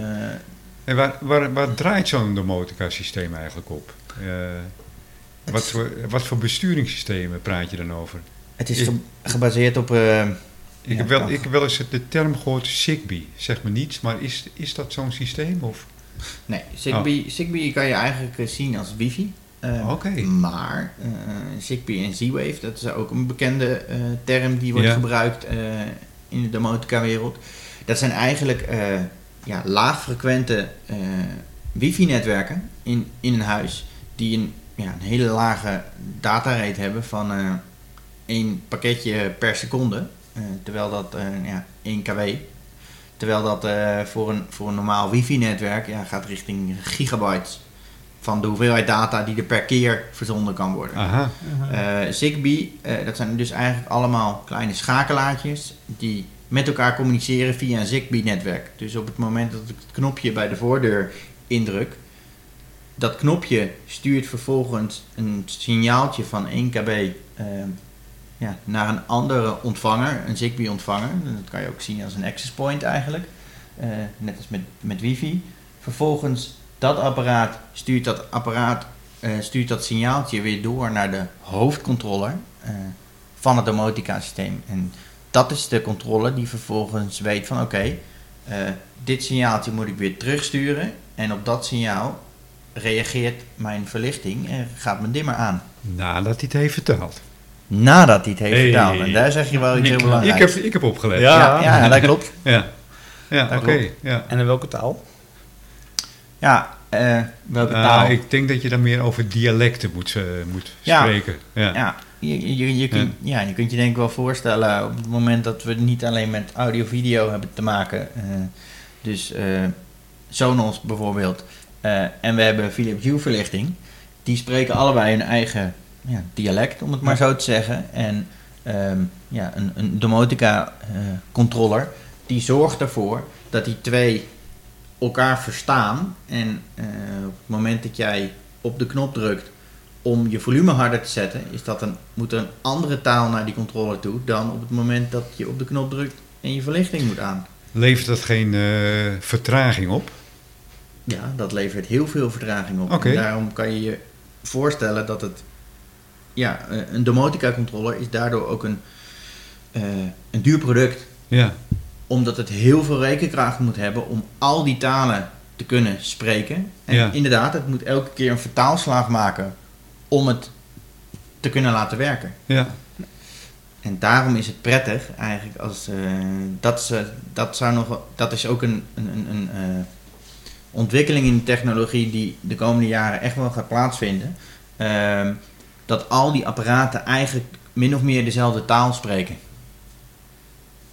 en waar, waar, waar draait zo'n domotica-systeem eigenlijk op? Uh, wat, voor, wat voor besturingssystemen praat je dan over? Het is gebaseerd op... Uh, ik, heb wel, ik heb wel eens de term gehoord Zigbee. Zeg me niets, maar is, is dat zo'n systeem? Of? Nee, Zigbee, oh. Zigbee kan je eigenlijk eh, zien als wifi. Uh, Oké. Maar uh, Zigbee en Z-Wave, dat is ook een bekende term die wordt gebruikt in de domotica-wereld. Dat zijn eigenlijk ja, laagfrequente uh, wifi-netwerken in, in een huis die een, ja, een hele lage datarate hebben van uh, één pakketje per seconde. Uh, terwijl dat ja, 1 kW. Terwijl dat voor, een, voor een normaal wifi-netwerk ja, gaat richting gigabytes van de hoeveelheid data die er per keer verzonden kan worden. Aha. Zigbee, dat zijn dus eigenlijk allemaal kleine schakelaartjes die met elkaar communiceren via een Zigbee-netwerk. Dus op het moment dat ik het knopje bij de voordeur indruk, dat knopje stuurt vervolgens een signaaltje van 1 kb ehm, ja, naar een andere ontvanger, een Zigbee-ontvanger. Dat kan je ook zien als een access point eigenlijk, uh, net als met, met wifi. Vervolgens dat apparaat stuurt dat apparaat uh, stuurt dat signaaltje weer door naar de hoofdcontroller uh, van het domotica systeem. En dat is de controle die vervolgens weet van oké, eh, dit signaaltje moet ik weer terugsturen. En op dat signaal reageert mijn verlichting en gaat mijn dimmer aan. Nadat hij het heeft verteld. Nadat hij het heeft verteld. En daar zeg je wel iets heel belangrijks. Ik heb, ik heb opgelet. Ja, ja, dat klopt. ja, ja oké. ja. En in welke taal? Ja, uh, welke uh, taal? Ik denk dat je dan meer over dialecten moet, uh, moet ja. spreken. Ja, ja. Je, je, je, kunt, ja. je kunt je denk ik wel voorstellen op het moment dat we niet alleen met audio-video hebben te maken. dus Sonos bijvoorbeeld. en we hebben Philips Hue verlichting. Die spreken allebei hun eigen ja, dialect, om het maar zo te zeggen. En um, ja, een, een domotica controller die zorgt ervoor dat die twee elkaar verstaan. En uh, op het moment dat jij op de knop drukt om je volume harder te zetten, is dat een, moet er een andere taal naar die controller toe dan op het moment dat je op de knop drukt en je verlichting moet aan. Levert dat geen uh, vertraging op? Ja, dat levert heel veel vertraging op. Okay. En daarom kan je je voorstellen dat het. Ja, een domotica controller is daardoor ook een, uh, een duur product. Ja omdat het heel veel rekenkracht moet hebben om al die talen te kunnen spreken. En ja. inderdaad, het moet elke keer een vertaalslag maken om het te kunnen laten werken. Ja. En daarom is het prettig eigenlijk als uh, dat, ze, dat, zou nog, dat is ook een, een, een, een uh, ontwikkeling in de technologie die de komende jaren echt wel gaat plaatsvinden. Uh, dat al die apparaten eigenlijk min of meer dezelfde taal spreken.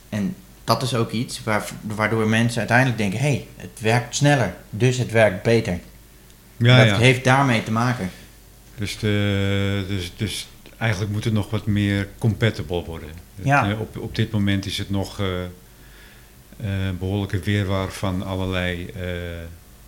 En dat is ook iets waardoor mensen uiteindelijk denken: hé, hey, het werkt sneller, dus het werkt beter. Ja, dat ja. heeft daarmee te maken. Dus, de, dus, dus eigenlijk moet het nog wat meer compatible worden. Ja. Het, op, op dit moment is het nog uh, uh, behoorlijke weerwaar van allerlei uh,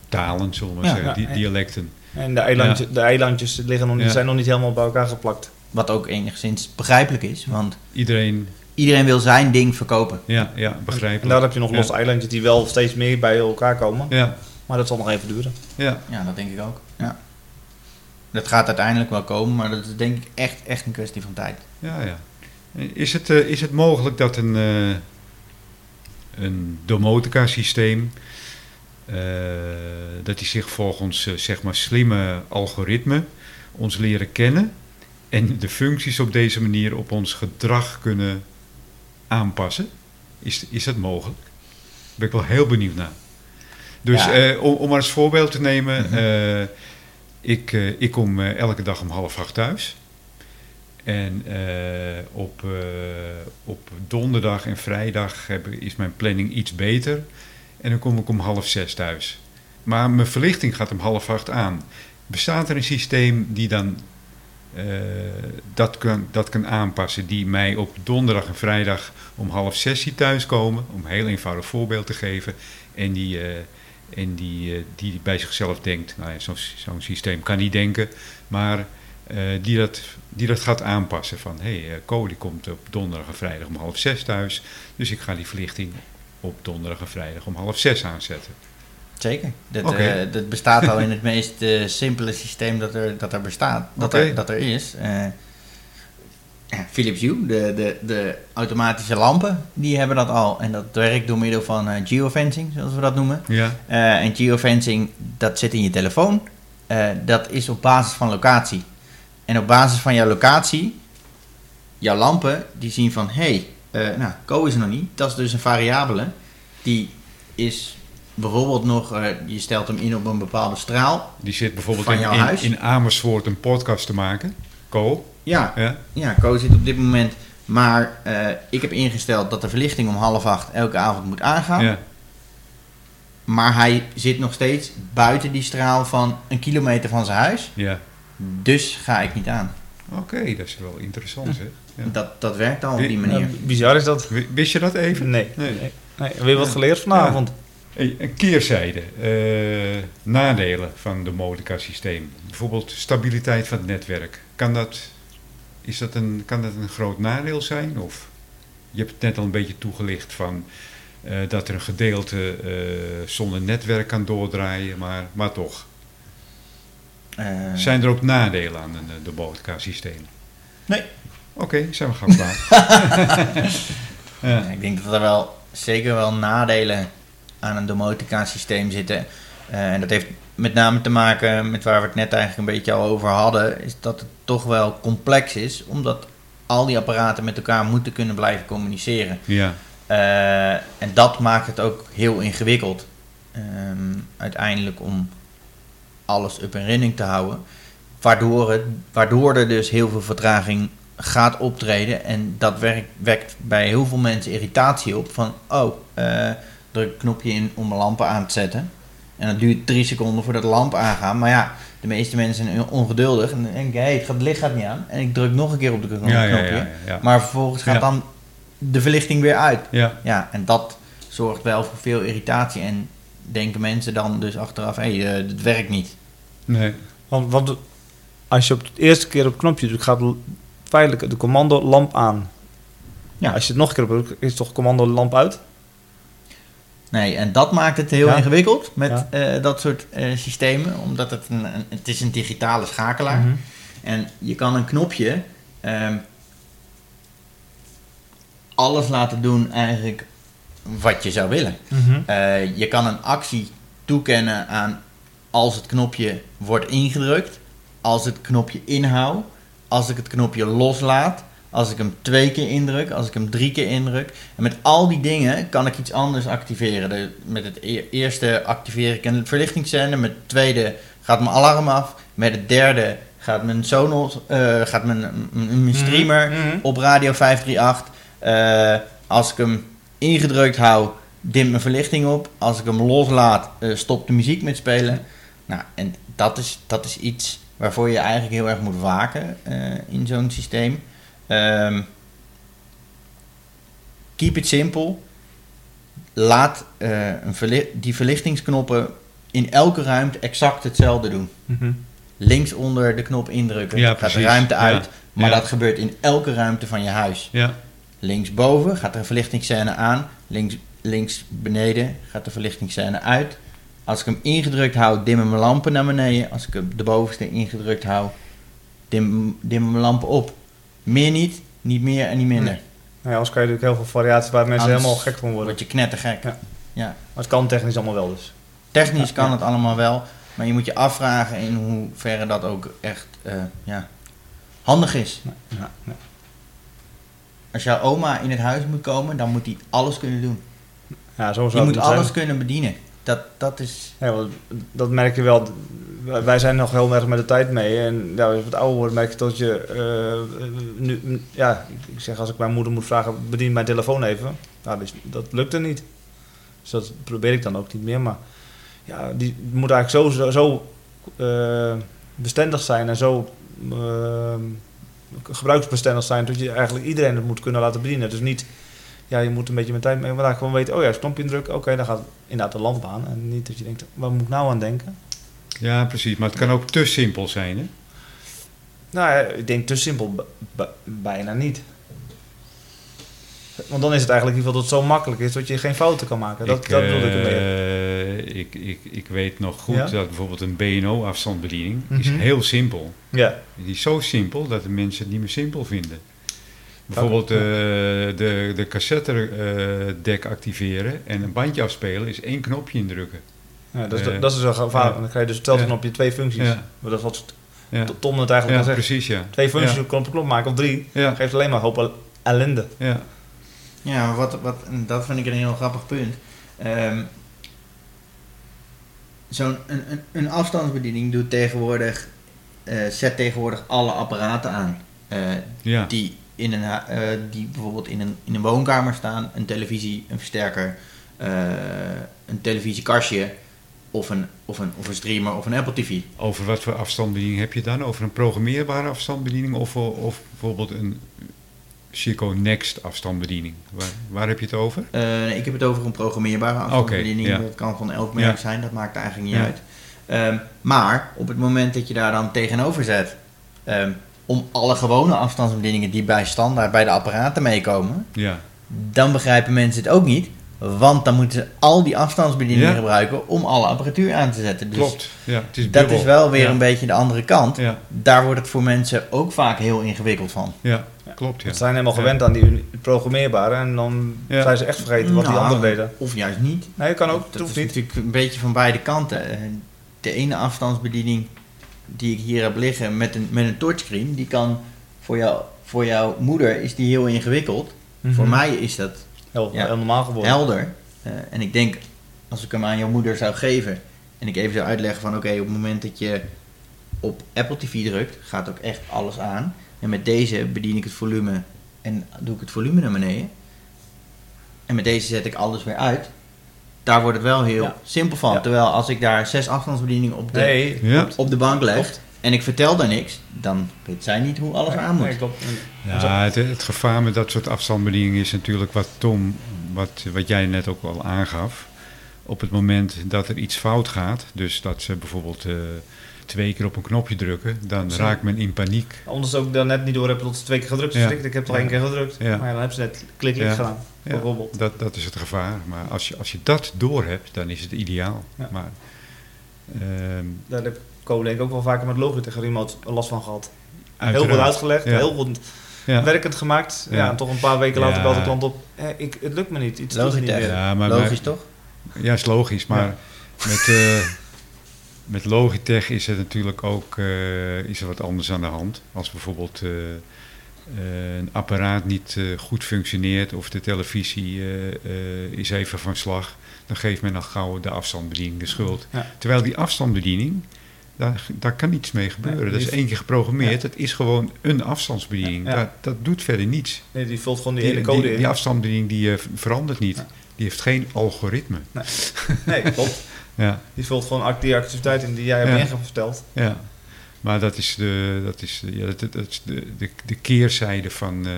talen, zullen we maar Ja, zeggen, ja. di- dialecten. En de eilandjes, de eilandjes liggen nog niet, Ja. zijn nog niet helemaal bij elkaar geplakt. Wat ook enigszins begrijpelijk is, want Iedereen, iedereen wil zijn ding verkopen. ja, ja En begrijpelijk. daar heb je nog Ja. losse eilandjes die wel steeds meer bij elkaar komen. Ja, Maar dat zal nog even duren. ja. Ja, dat denk ik ook. Ja. Dat gaat uiteindelijk wel komen, maar dat is denk ik echt, echt een kwestie van tijd. Ja, ja. Is het, eh, is het mogelijk dat een, eh een domotica systeem, eh, dat die zich volgens zeg maar slimme algoritmen ons leren kennen en de functies op deze manier op ons gedrag kunnen aanpassen? Is, is dat mogelijk? Daar ben ik wel heel benieuwd naar. Dus Ja. om, om maar als voorbeeld te nemen, Mhm. Ik, eh, ik kom eh, elke dag om half acht thuis. En eh, op, op donderdag en vrijdag heb, is mijn planning iets beter. En dan kom ik om half zes thuis. Maar mijn verlichting gaat om half acht aan. Bestaat er een systeem die dan dat, kan, dat kan aanpassen, die mij op donderdag en vrijdag om half zes ziet thuiskomen, om een heel eenvoudig voorbeeld te geven, en die, en die, eh, die bij zichzelf denkt, nou ja, zo'n systeem kan niet denken, maar eh, die, dat, die dat gaat aanpassen van, hé, hey, eh, Co die komt op donderdag en vrijdag om half zes thuis, dus ik ga die verlichting op donderdag en vrijdag om half zes aanzetten. Zeker. Dat, eh, dat bestaat al in het meest eh, simpele systeem dat er, dat er bestaat, dat, er, dat er is. Eh, Philips Hue, de, de, de automatische lampen, die hebben dat al. En dat werkt door middel van eh, geofencing, zoals we dat noemen. Ja, Eh, en geofencing, dat zit in je telefoon. Eh, dat is op basis van locatie. En op basis van jouw locatie, jouw lampen, die zien van... hé, hey, nou, Co is er nog niet. Dat is dus een variabele. Die is bijvoorbeeld nog... je stelt hem in op een bepaalde straal. die zit bijvoorbeeld in, jouw in, huis? in Amersfoort een podcast te maken. Co, Ja, ja, ja Co zit op dit moment... Maar eh, ik heb ingesteld dat de verlichting om half acht elke avond moet aangaan. ja, Maar hij zit nog steeds buiten die straal van een kilometer van zijn huis. ja. Dus ga ik niet aan. Oké, dat is wel interessant zeg. Ja. Dat, dat werkt al op die manier. Ja, bizar is dat. Wist je dat even? Nee. Nee. nee. nee. Weer wat geleerd vanavond. Hey, een keerzijde, eh, nadelen van de Modica systeem. Bijvoorbeeld stabiliteit van het netwerk. Kan dat, is dat een, kan dat een groot nadeel zijn? Of je hebt het net al een beetje toegelicht van eh, dat er een gedeelte eh, zonder netwerk kan doordraaien, maar, maar toch. Eh, Zijn er ook nadelen aan een, de Modica systeem? Nee. Oké, zijn we gauw klaar. ja. Ik denk dat er wel zeker wel nadelen aan een domotica systeem zitten. En dat heeft met name te maken met waar we het net eigenlijk een beetje al over hadden. Is dat het toch wel complex is. Omdat al die apparaten met elkaar moeten kunnen blijven communiceren. ja, Eh, en dat maakt het ook heel ingewikkeld. ehm, uiteindelijk om alles up en running te houden. Waardoor, het, waardoor er dus heel veel vertraging gaat optreden. En dat werkt, wekt bij heel veel mensen irritatie op. Van, oh, uh, druk een knopje in om mijn lampen aan te zetten. En dat duurt drie seconden voordat de lamp aangaan. Maar ja, de meeste mensen zijn ongeduldig. En dan denk ik, hey, het, licht gaat niet aan. En ik druk nog een keer op de knopje. Ja, ja, maar vervolgens gaat dan de verlichting weer uit. Ja. ja, en dat zorgt wel voor veel irritatie. En denken mensen dan dus achteraf, hé, hey, uh, dit werkt niet. Nee. Want, want als je op de eerste keer op het knopje drukt, gaat feitelijk de commando lamp aan. Ja. Als je het nog een keer op drukt, is toch commando lamp uit? Nee, en dat maakt het heel ingewikkeld met eh, dat soort uh, systemen, omdat het een, het is een digitale schakelaar. Mm En je kan een knopje um, alles laten doen eigenlijk wat je zou willen. Mm uh, je kan een actie toekennen aan als het knopje wordt ingedrukt, als het knopje inhoud, als ik het knopje loslaat, als ik hem twee keer indruk, als ik hem drie keer indruk. En met al die dingen kan ik iets anders activeren. De, met het e-, eerste activeer ik een verlichtingszender. Met het tweede gaat mijn alarm af. Met het derde gaat mijn Sonos, uh, gaat mijn, mijn mhm, streamer mhm. op radio 538. Uh, eh, als ik hem ingedrukt hou, dimt mijn verlichting op. Als ik hem loslaat, uh, stopt de muziek met spelen. Nou, en dat is, dat is iets waarvoor je eigenlijk heel erg moet waken in zo'n systeem. Um, keep it simple. Laat uh, een die verlichtingsknoppen in elke ruimte exact hetzelfde doen. Mm Links onder de knop indrukken, ja, gaat de ruimte uit. Maar dat gebeurt in elke ruimte van je huis. Ja. Linksboven gaat de verlichtingsscène aan. Links, links beneden gaat de verlichtingsscène uit. Als ik hem ingedrukt hou, dimmen mijn lampen naar beneden. Als ik hem de bovenste ingedrukt hou, dimmen mijn lampen op. Meer niet, niet meer en niet minder. Nee. Nou ja, anders kan je natuurlijk heel veel variaties waar mensen helemaal gek van worden. word je knettergek. Ja. ja. Maar het kan technisch allemaal wel dus. Technisch kan het allemaal wel, maar je moet je afvragen in hoeverre dat ook echt uh, ja, handig is. Ja, Als jouw oma in het huis moet komen, dan moet die alles kunnen doen. Ja, zo zou je moet alles kunnen bedienen. Dat, dat is... Ja, dat merk je wel wij zijn nog heel erg met de tijd mee. En ja, als je wat ouder wordt, merk je dat je uh, nu, ja, ik zeg als ik mijn moeder moet vragen, bedien mijn telefoon even. Nou, dus, dat lukt er niet. Dus dat probeer ik dan ook niet meer. Maar ja, die moet eigenlijk zo, zo uh, bestendig zijn en zo uh, gebruiksbestendig zijn dat je eigenlijk iedereen het moet kunnen laten bedienen. Dus niet, ja, je moet een beetje met tijd mee, maar gewoon weten, oh ja, stompje indrukken, oké, dan gaat inderdaad de lamp aan. En niet dat je denkt, waar moet ik nou aan denken? Ja, precies. Maar het kan ook te simpel zijn, hè? Nou ik denk te simpel bijna niet. Want dan is het eigenlijk in ieder geval dat het zo makkelijk is dat je geen fouten kan maken. Dat, ik, dat bedoel ik ermee. Uh, ik, ik, ik weet nog goed dat bijvoorbeeld een BNO-afstandsbediening is mhm. heel simpel. Ja. Die is zo simpel dat de mensen het niet meer simpel vinden. Bijvoorbeeld uh, de, de cassette-deck activeren en een bandje afspelen is één knopje indrukken. Ja, dat, is, dat is wel gevaarlijk. Dan krijg je dus telkens op je twee functies. Maar dat is wat Tom het eigenlijk al zegt. precies, ja. Twee functies op knop, knop maken of drie. Geeft alleen maar hoop ellende. Ja, ja maar wat, wat, dat vind ik een heel grappig punt. Um, Zo'n een, een, een, afstandsbediening doet tegenwoordig, uh, zet tegenwoordig alle apparaten aan. Uh, die, in een, uh, die bijvoorbeeld in een, in een woonkamer staan. Een televisie, een versterker, een televisiekastje of een, of, een, of een streamer of een Apple TV. Over wat voor afstandsbediening heb je dan? Over een programmeerbare afstandsbediening of, of bijvoorbeeld een Chico Next afstandsbediening? Waar, waar heb je het over? Uh, ik heb het over een programmeerbare afstandsbediening. Dat kan van elk merk zijn, dat maakt eigenlijk niet uit. Um, maar op het moment dat je daar dan tegenover zet, um, om alle gewone afstandsbedieningen die bij standaard bij de apparaten meekomen, ja. dan begrijpen mensen het ook niet. Want dan moeten ze al die afstandsbedieningen gebruiken om alle apparatuur aan te zetten. Dus Klopt, ja, het is dat is wel weer een beetje de andere kant. Daar wordt het voor mensen ook vaak heel ingewikkeld van. Ja, klopt. Ja. Ze zijn helemaal gewend aan die programmeerbare en dan zijn ze echt vergeten wat die nou, anderen deden. Of juist niet. Nee, dat kan ook. Dat is niet. natuurlijk een beetje van beide kanten. Eh, de ene afstandsbediening die ik hier heb liggen met een, met een touchscreen, die kan voor, jou, voor jouw moeder is die heel ingewikkeld. Voor mhm. mij is dat Heel, ja, heel normaal geworden. Helder. Uh, en ik denk, als ik hem aan jouw moeder zou geven En ik even zou uitleggen van oké, op het moment dat je op Apple TV drukt, gaat ook echt alles aan. En met deze bedien ik het volume en doe ik het volume naar beneden. En met deze zet ik alles weer uit. Daar wordt het wel heel Ja. simpel van. Ja. Terwijl als ik daar zes afstandsbedieningen op de, Nee, Ja. op de bank leg. En ik vertel daar niks, dan weet zij niet hoe alles aan moet. Nee, klopt. En- Ja, het, het gevaar met dat soort afstandsbedieningen is natuurlijk wat Tom, wat, wat jij net ook al aangaf. Op het moment dat er iets fout gaat, dus dat ze bijvoorbeeld eh, twee keer op een knopje drukken, dan Zo. raakt men in paniek. Anders ook dan net niet door hebben tot ze twee keer gedrukt. Ja. Ja. Ik heb toch één keer gedrukt. Ja. Maar ja, dan hebben ze net Ja. gedaan. Ja, Bijvoorbeeld. dat, dat is het gevaar. Maar als je, als je dat doorhebt, dan is het ideaal. Ja. Maar, ehm, Daar heb Denk ik ook wel vaker met Logitech remote last van gehad. Heel goed uitgelegd, Ja. heel goed Ja. werkend gemaakt. Ja. Ja. en toch een paar weken later Ja. belt de klant op. Eh, ik, het lukt me niet, iets doet het niet Logitech. meer. Ja, maar, Logisch toch? Ja, is logisch. Maar Ja. met, eh, met Logitech is het natuurlijk ook eh, is er wat anders aan de hand. Als bijvoorbeeld eh, een apparaat niet eh, goed functioneert of de televisie eh, eh, is even van slag, dan geeft men al gauw de afstandsbediening de schuld. Ja. Terwijl die afstandsbediening, daar, daar kan niets mee gebeuren. Nee, dat is één keer geprogrammeerd. Het is gewoon een afstandsbediening. Ja. Dat, dat doet verder niets. Nee, die vult gewoon die, Die, ene code die, in. die afstandsbediening die, eh, verandert niet. Die heeft geen algoritme. Nee, klopt. Ja. Die vult gewoon die activiteit in die jij hebt ingesteld. Ja, maar dat is de, dat is, ja, dat, dat is de, de, de keerzijde van, eh,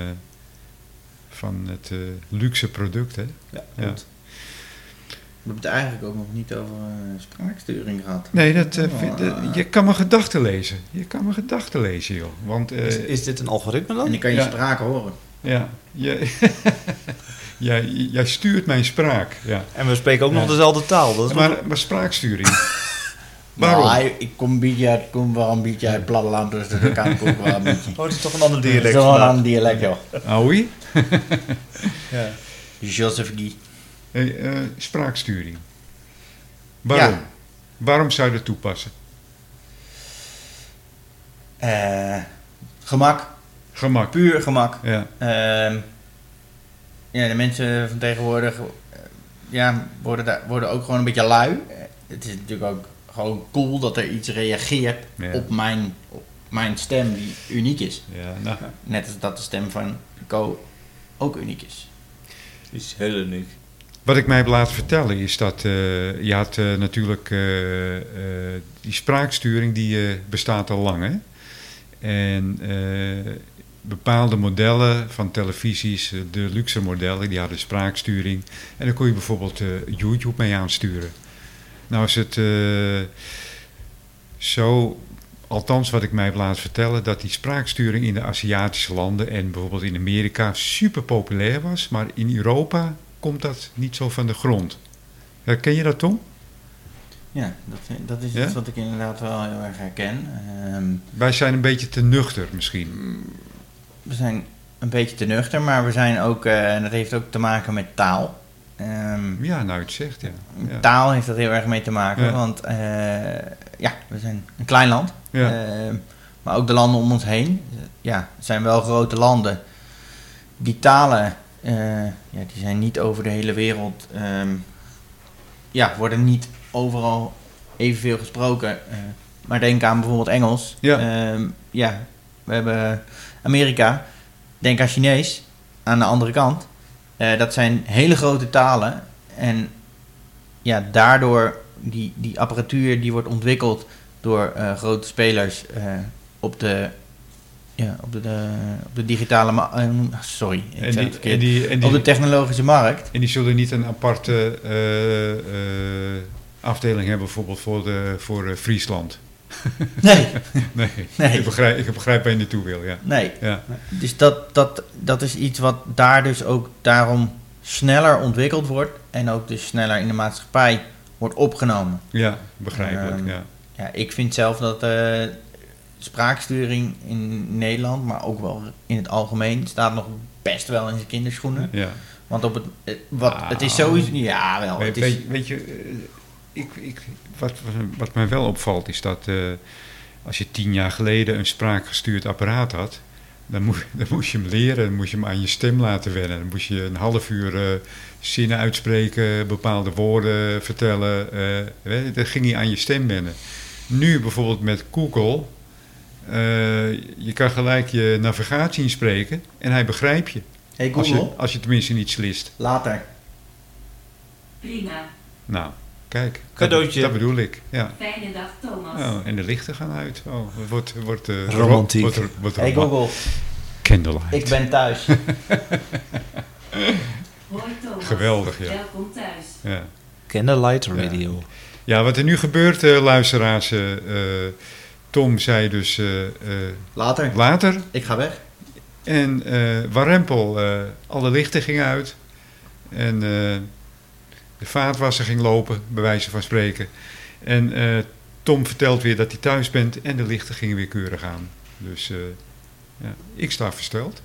van het eh, luxe product. Hè? Ja, Ja. We hebben het eigenlijk ook nog niet over eh, spraaksturing gehad. Nee, dat, eh, Oh, vind- je kan mijn gedachten lezen. Je kan mijn gedachten lezen, joh. Want eh, Is, is dit een algoritme En dan? dan kan je Ja. spraak horen. ja, je, jij, jij stuurt mijn spraak. Ja. En we spreken ook Ja. nog dezelfde taal. Dat is nog- Maar, maar spraaksturing. Waarom? Nou, ik kom een beetje uit, kom wel een beetje uit het platteland, dus dat kan ik ook wel een beetje. Oh, het is toch een ander Dat dialect is wel een ander dialect, joh. Aoi? Ja. Joseph Guy. Hey, eh, spraaksturing. Waarom? Ja. Waarom zou je dat toepassen? Eh, gemak, Gemak. puur gemak. Ja. Ehm, ja, de mensen van tegenwoordig eh, ja, worden, daar, worden ook gewoon een beetje lui. Eh, Het is natuurlijk ook gewoon cool dat er iets reageert Ja. op, mijn, op mijn stem die uniek is. Ja, nou, Net als dat de stem van Co ook uniek is. Is heel uniek. Wat ik mij heb laten vertellen is dat eh, je had eh, natuurlijk eh, die spraaksturing die bestaat al lang. Hè? En bepaalde modellen van televisies, de luxe modellen, die hadden spraaksturing. En dan kon je bijvoorbeeld YouTube mee aansturen. Nou is het zo, althans wat ik mij heb laten vertellen, dat die spraaksturing in de Aziatische landen en bijvoorbeeld in Amerika super populair was. Maar in Europa komt dat niet zo van de grond. Herken je dat, Tom? Ja, dat, dat is Ja? iets wat ik inderdaad wel heel erg herken. Ehm, Wij zijn een beetje te nuchter misschien. we zijn een beetje te nuchter, maar we zijn ook, eh, en dat heeft ook te maken met taal. Ehm, Ja, nou het zegt, ja. ja. Taal heeft dat heel erg mee te maken, Ja. want eh, ja, we zijn een klein land. Ehm, maar ook de landen om ons heen, ja, het zijn wel grote landen. Die talen, eh, ja, die zijn niet over de hele wereld, ehm, ja, worden niet overal evenveel gesproken. Eh, maar denk aan bijvoorbeeld Engels. Ja. Ehm, ja, we hebben Amerika. Denk aan Chinees aan de andere kant. Eh, dat zijn hele grote talen. En ja, daardoor die, die apparatuur die wordt ontwikkeld door grote spelers op de. Ja, op de, de- op de digitale eh, Sorry, ik En die, en, op de technologische markt. en die zullen niet een aparte eh, eh, afdeling hebben, bijvoorbeeld voor, de, voor eh, Friesland. Nee, Nee, Nee. Ik, begrijp, ik begrijp waar je naartoe wil, ja. nee. ja. Dus dat, dat, dat is iets wat daar dus ook daarom sneller ontwikkeld wordt. En ook dus sneller in de maatschappij wordt opgenomen. Ja, begrijpelijk, Ehm, ja. Ja, ik vind zelf dat eh, spraaksturing in Nederland, maar ook wel in het algemeen, staat nog best wel in zijn kinderschoenen. ja. Want op het, eh, wat, Ah. het is sowieso, ja wel, Weet, het is, weet, weet je, eh, ik, ik, wat, wat mij wel opvalt is dat eh, als je tien jaar geleden een spraakgestuurd apparaat had, Dan, moest, dan moest je hem leren, dan moest je hem aan je stem laten wennen. Dan moest je een half uur uh, zinnen uitspreken, bepaalde woorden vertellen. Uh, dat ging hij aan je stem wennen. Nu bijvoorbeeld met Google, uh, je kan gelijk je navigatie inspreken en hij begrijpt je. Hey Google. Als je, als je tenminste niet slist. Later. Prima. Nou, kijk. Cadeautje. Dat, dat bedoel ik. Ja. Fijne dag, Thomas. Oh, en de lichten gaan uit. Oh, wordt, wordt, uh, Romantiek. Wordt, wordt hey Google. Candlelight. Ik ben thuis. Hoi Thomas. Geweldig, ja. Welkom thuis. Ja. Candlelight Radio. Ja. ja, wat er nu gebeurt, uh, luisteraars. Uh, Tom zei dus later. later. Ik ga weg. En Warempel, alle lichten gingen uit. En de vaatwasser ging lopen, bij wijze van spreken. En Tom vertelt weer dat hij thuis bent en de lichten gingen weer keurig aan. Dus ja, ik sta versteld.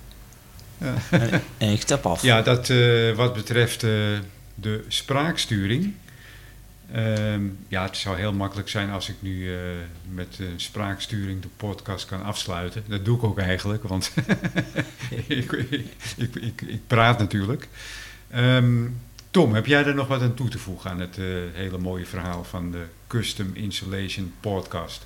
Ja. En, en, ik stap af. Ja, dat uh, wat betreft uh, de spraaksturing. Uh, ja, het zou heel makkelijk zijn als ik nu uh, met spraaksturing de podcast kan afsluiten. Dat doe ik ook eigenlijk, want ik, ik, ik, ik, praat natuurlijk. Um, Tom, heb jij er nog wat aan toe te voegen aan het hele mooie verhaal van de Custom Insulation Podcast?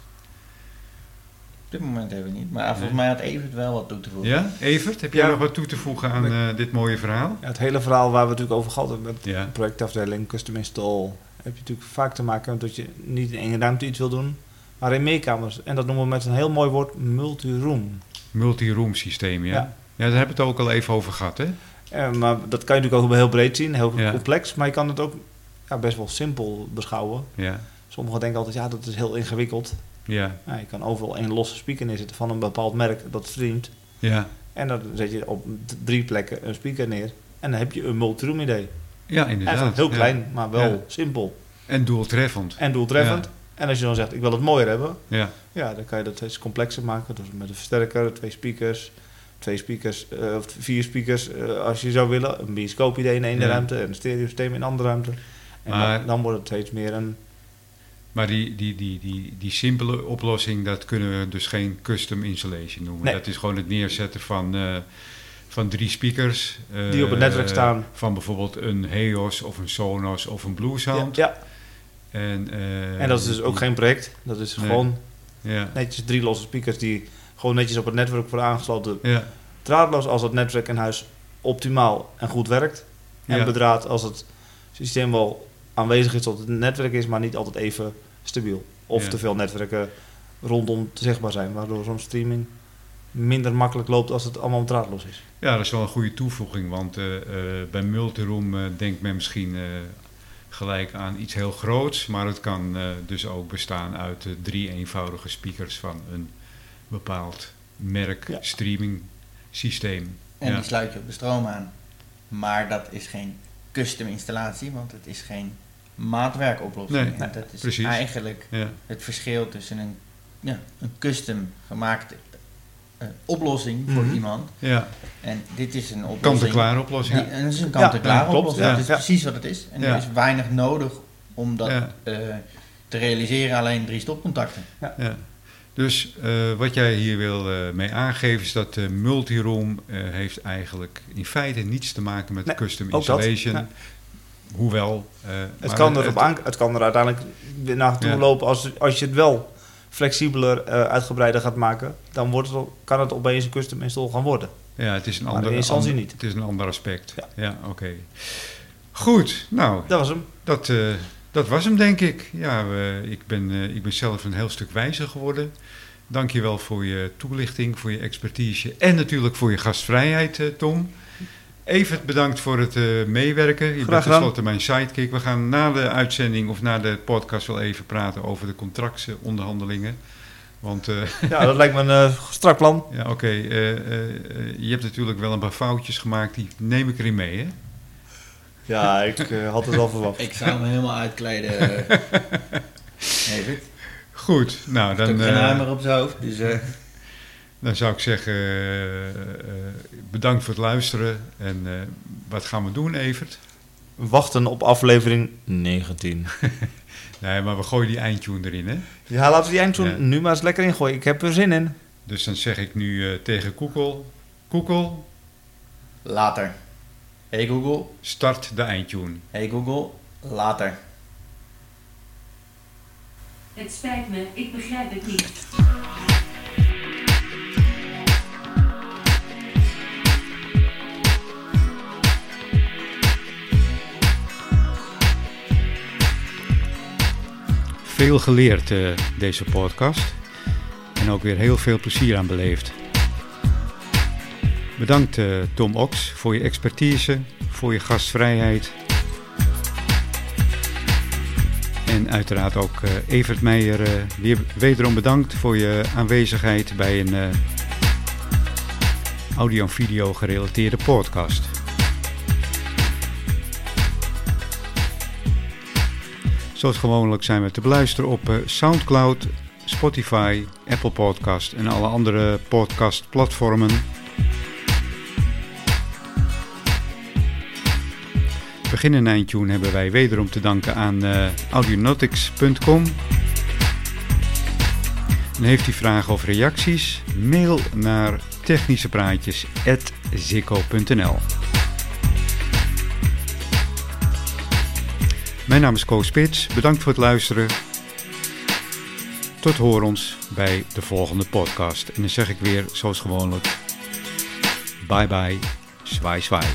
Op dit moment even niet. Maar volgens nee. mij had Evert wel wat toe te voegen. Ja, Evert, heb jij ja. nog wat toe te voegen aan uh, dit mooie verhaal? Ja, het hele verhaal waar we natuurlijk over gehad hebben met ja. de projectafdeling Custom Install, heb je natuurlijk vaak te maken met dat je niet in één ruimte iets wil doen, maar in meerkamers. En dat noemen we met een heel mooi woord multi-room. Multi-room systeem, ja. ja. Ja, daar hebben we het ook al even over gehad, hè? Ja, maar dat kan je natuurlijk ook heel breed zien, heel complex, maar je kan het ook ja, best wel simpel beschouwen. Ja. Sommigen denken altijd, ja, dat is heel ingewikkeld. Ja. ja. Je kan overal één losse speaker neerzetten van een bepaald merk dat streamt. Ja. En dan zet je op drie plekken een speaker neer. En dan heb je een multiroom idee. Ja, inderdaad. Eigenlijk heel klein, ja. maar wel ja. simpel. En doeltreffend. En doeltreffend. En als je dan zegt, ik wil het mooier hebben. Ja. Ja, dan kan je dat steeds complexer maken. Dus met een versterker, twee speakers. Twee speakers, uh, of vier speakers uh, als je zou willen. Een bioscoop idee in één ruimte. En een stereo systeem in een andere ruimte. En maar, dan, dan wordt het steeds meer een maar die, die, die, die, die simpele oplossing, dat kunnen we dus geen custom installation noemen. Nee. Dat is gewoon het neerzetten van, uh, van drie speakers. Uh, die op het netwerk staan. Van bijvoorbeeld een Heos of een Sonos of een Bluesound. Ja. ja. En, uh, en dat is dus ook geen project. Dat is Nee. gewoon ja. netjes drie losse speakers die gewoon netjes op het netwerk worden aangesloten. Ja. Draadloos als het netwerk in huis optimaal en goed werkt. En Ja. bedraad als het systeem wel aanwezig is tot het netwerk is, maar niet altijd even stabiel. Of Ja. te veel netwerken rondom zichtbaar zijn, waardoor zo'n streaming minder makkelijk loopt als het allemaal draadloos is. ja, dat is wel een goede toevoeging. Want eh, eh, bij multiroom eh, denkt men misschien eh, gelijk aan iets heel groots. Maar het kan eh, dus ook bestaan uit drie eenvoudige speakers van een bepaald merk Ja. streaming systeem. En Ja. die sluit je op de stroom aan. Maar dat is geen custom installatie, want het is geen maatwerkoplossing. Nee, En dat is precies. eigenlijk Ja. het verschil tussen een, ja, een custom gemaakte eh, oplossing voor Mhm. iemand. ja, En dit is een oplossing. kant-en-klaar oplossing. Die, en dat is een kant-en-klaar Ja, oplossing. ja. Dat is Ja. precies wat het is. En Ja. er is weinig nodig om dat Ja. eh, te realiseren, alleen drie stopcontacten. Ja. Dus eh, wat jij hier wil eh, mee aangeven is dat de multiroom eh, heeft eigenlijk in feite niets te maken met Nee, custom ook dat, installation. Hoewel. eh, Het kan, erop aan, het kan er uiteindelijk naartoe Ja. lopen als, als je het wel flexibeler, eh, uitgebreider gaat maken. Dan wordt het, kan het opeens een custom install gaan worden. Ja, het is een ander, in instantie ander- niet. Het is een ander aspect. Ja. Ja, oké. Goed, nou, Dat was hem. dat, eh, dat was hem denk ik. Ja, we- ik, ben, eh, ik ben zelf een heel stuk wijzer geworden. Dank je wel voor je toelichting, voor je expertise en natuurlijk voor je gastvrijheid, Tom. Evert, bedankt voor het eh, meewerken. Je bent tenslotte mijn sidekick. We gaan na de uitzending of na de podcast wel even praten over de contractsonderhandelingen. Want eh, Ja, dat lijkt me een eh, strak plan. ja, oké, eh, eh, eh, je hebt natuurlijk wel een paar foutjes gemaakt, die neem ik erin mee, hè? Ja, ik had het wel verwacht. Ik zou me helemaal uitkleden. Evert. Goed, nou Ik dan, heb geen hamer op zijn hoofd. Dus, eh, dan zou ik zeggen, eh, eh, bedankt voor het luisteren. En eh, wat gaan we doen, Evert? Wachten op aflevering 19. Nee, maar we gooien die eindtune erin, hè? Ja, laten we die eindtune Ja. nu maar eens lekker ingooien. Ik heb er zin in. Dus dan zeg ik nu eh, tegen Google: Google, Later. Hey Google. start de eindtune. Hey Google. Later. Het spijt me, ik begrijp het niet. Veel geleerd eh, deze podcast en ook weer heel veel plezier aan beleefd. Bedankt eh, Tom Ox voor je expertise, voor je gastvrijheid. En uiteraard ook eh, Evert Meijer, weer wederom bedankt voor je aanwezigheid bij een audio- en video gerelateerde podcast. Zoals gewoonlijk zijn we te beluisteren op eh, Soundcloud, Spotify, Apple Podcast en alle andere podcastplatformen. Begin en eindtune hebben wij wederom te danken aan eh, audionautics.com. En heeft u vragen of reacties? Mail naar technischepraatjes.zikko.nl Mijn naam is Koos Spits. Bedankt voor het luisteren. Tot hoor ons bij de volgende podcast. En dan zeg ik weer, zoals gewoonlijk, bye bye, zwaai zwaai.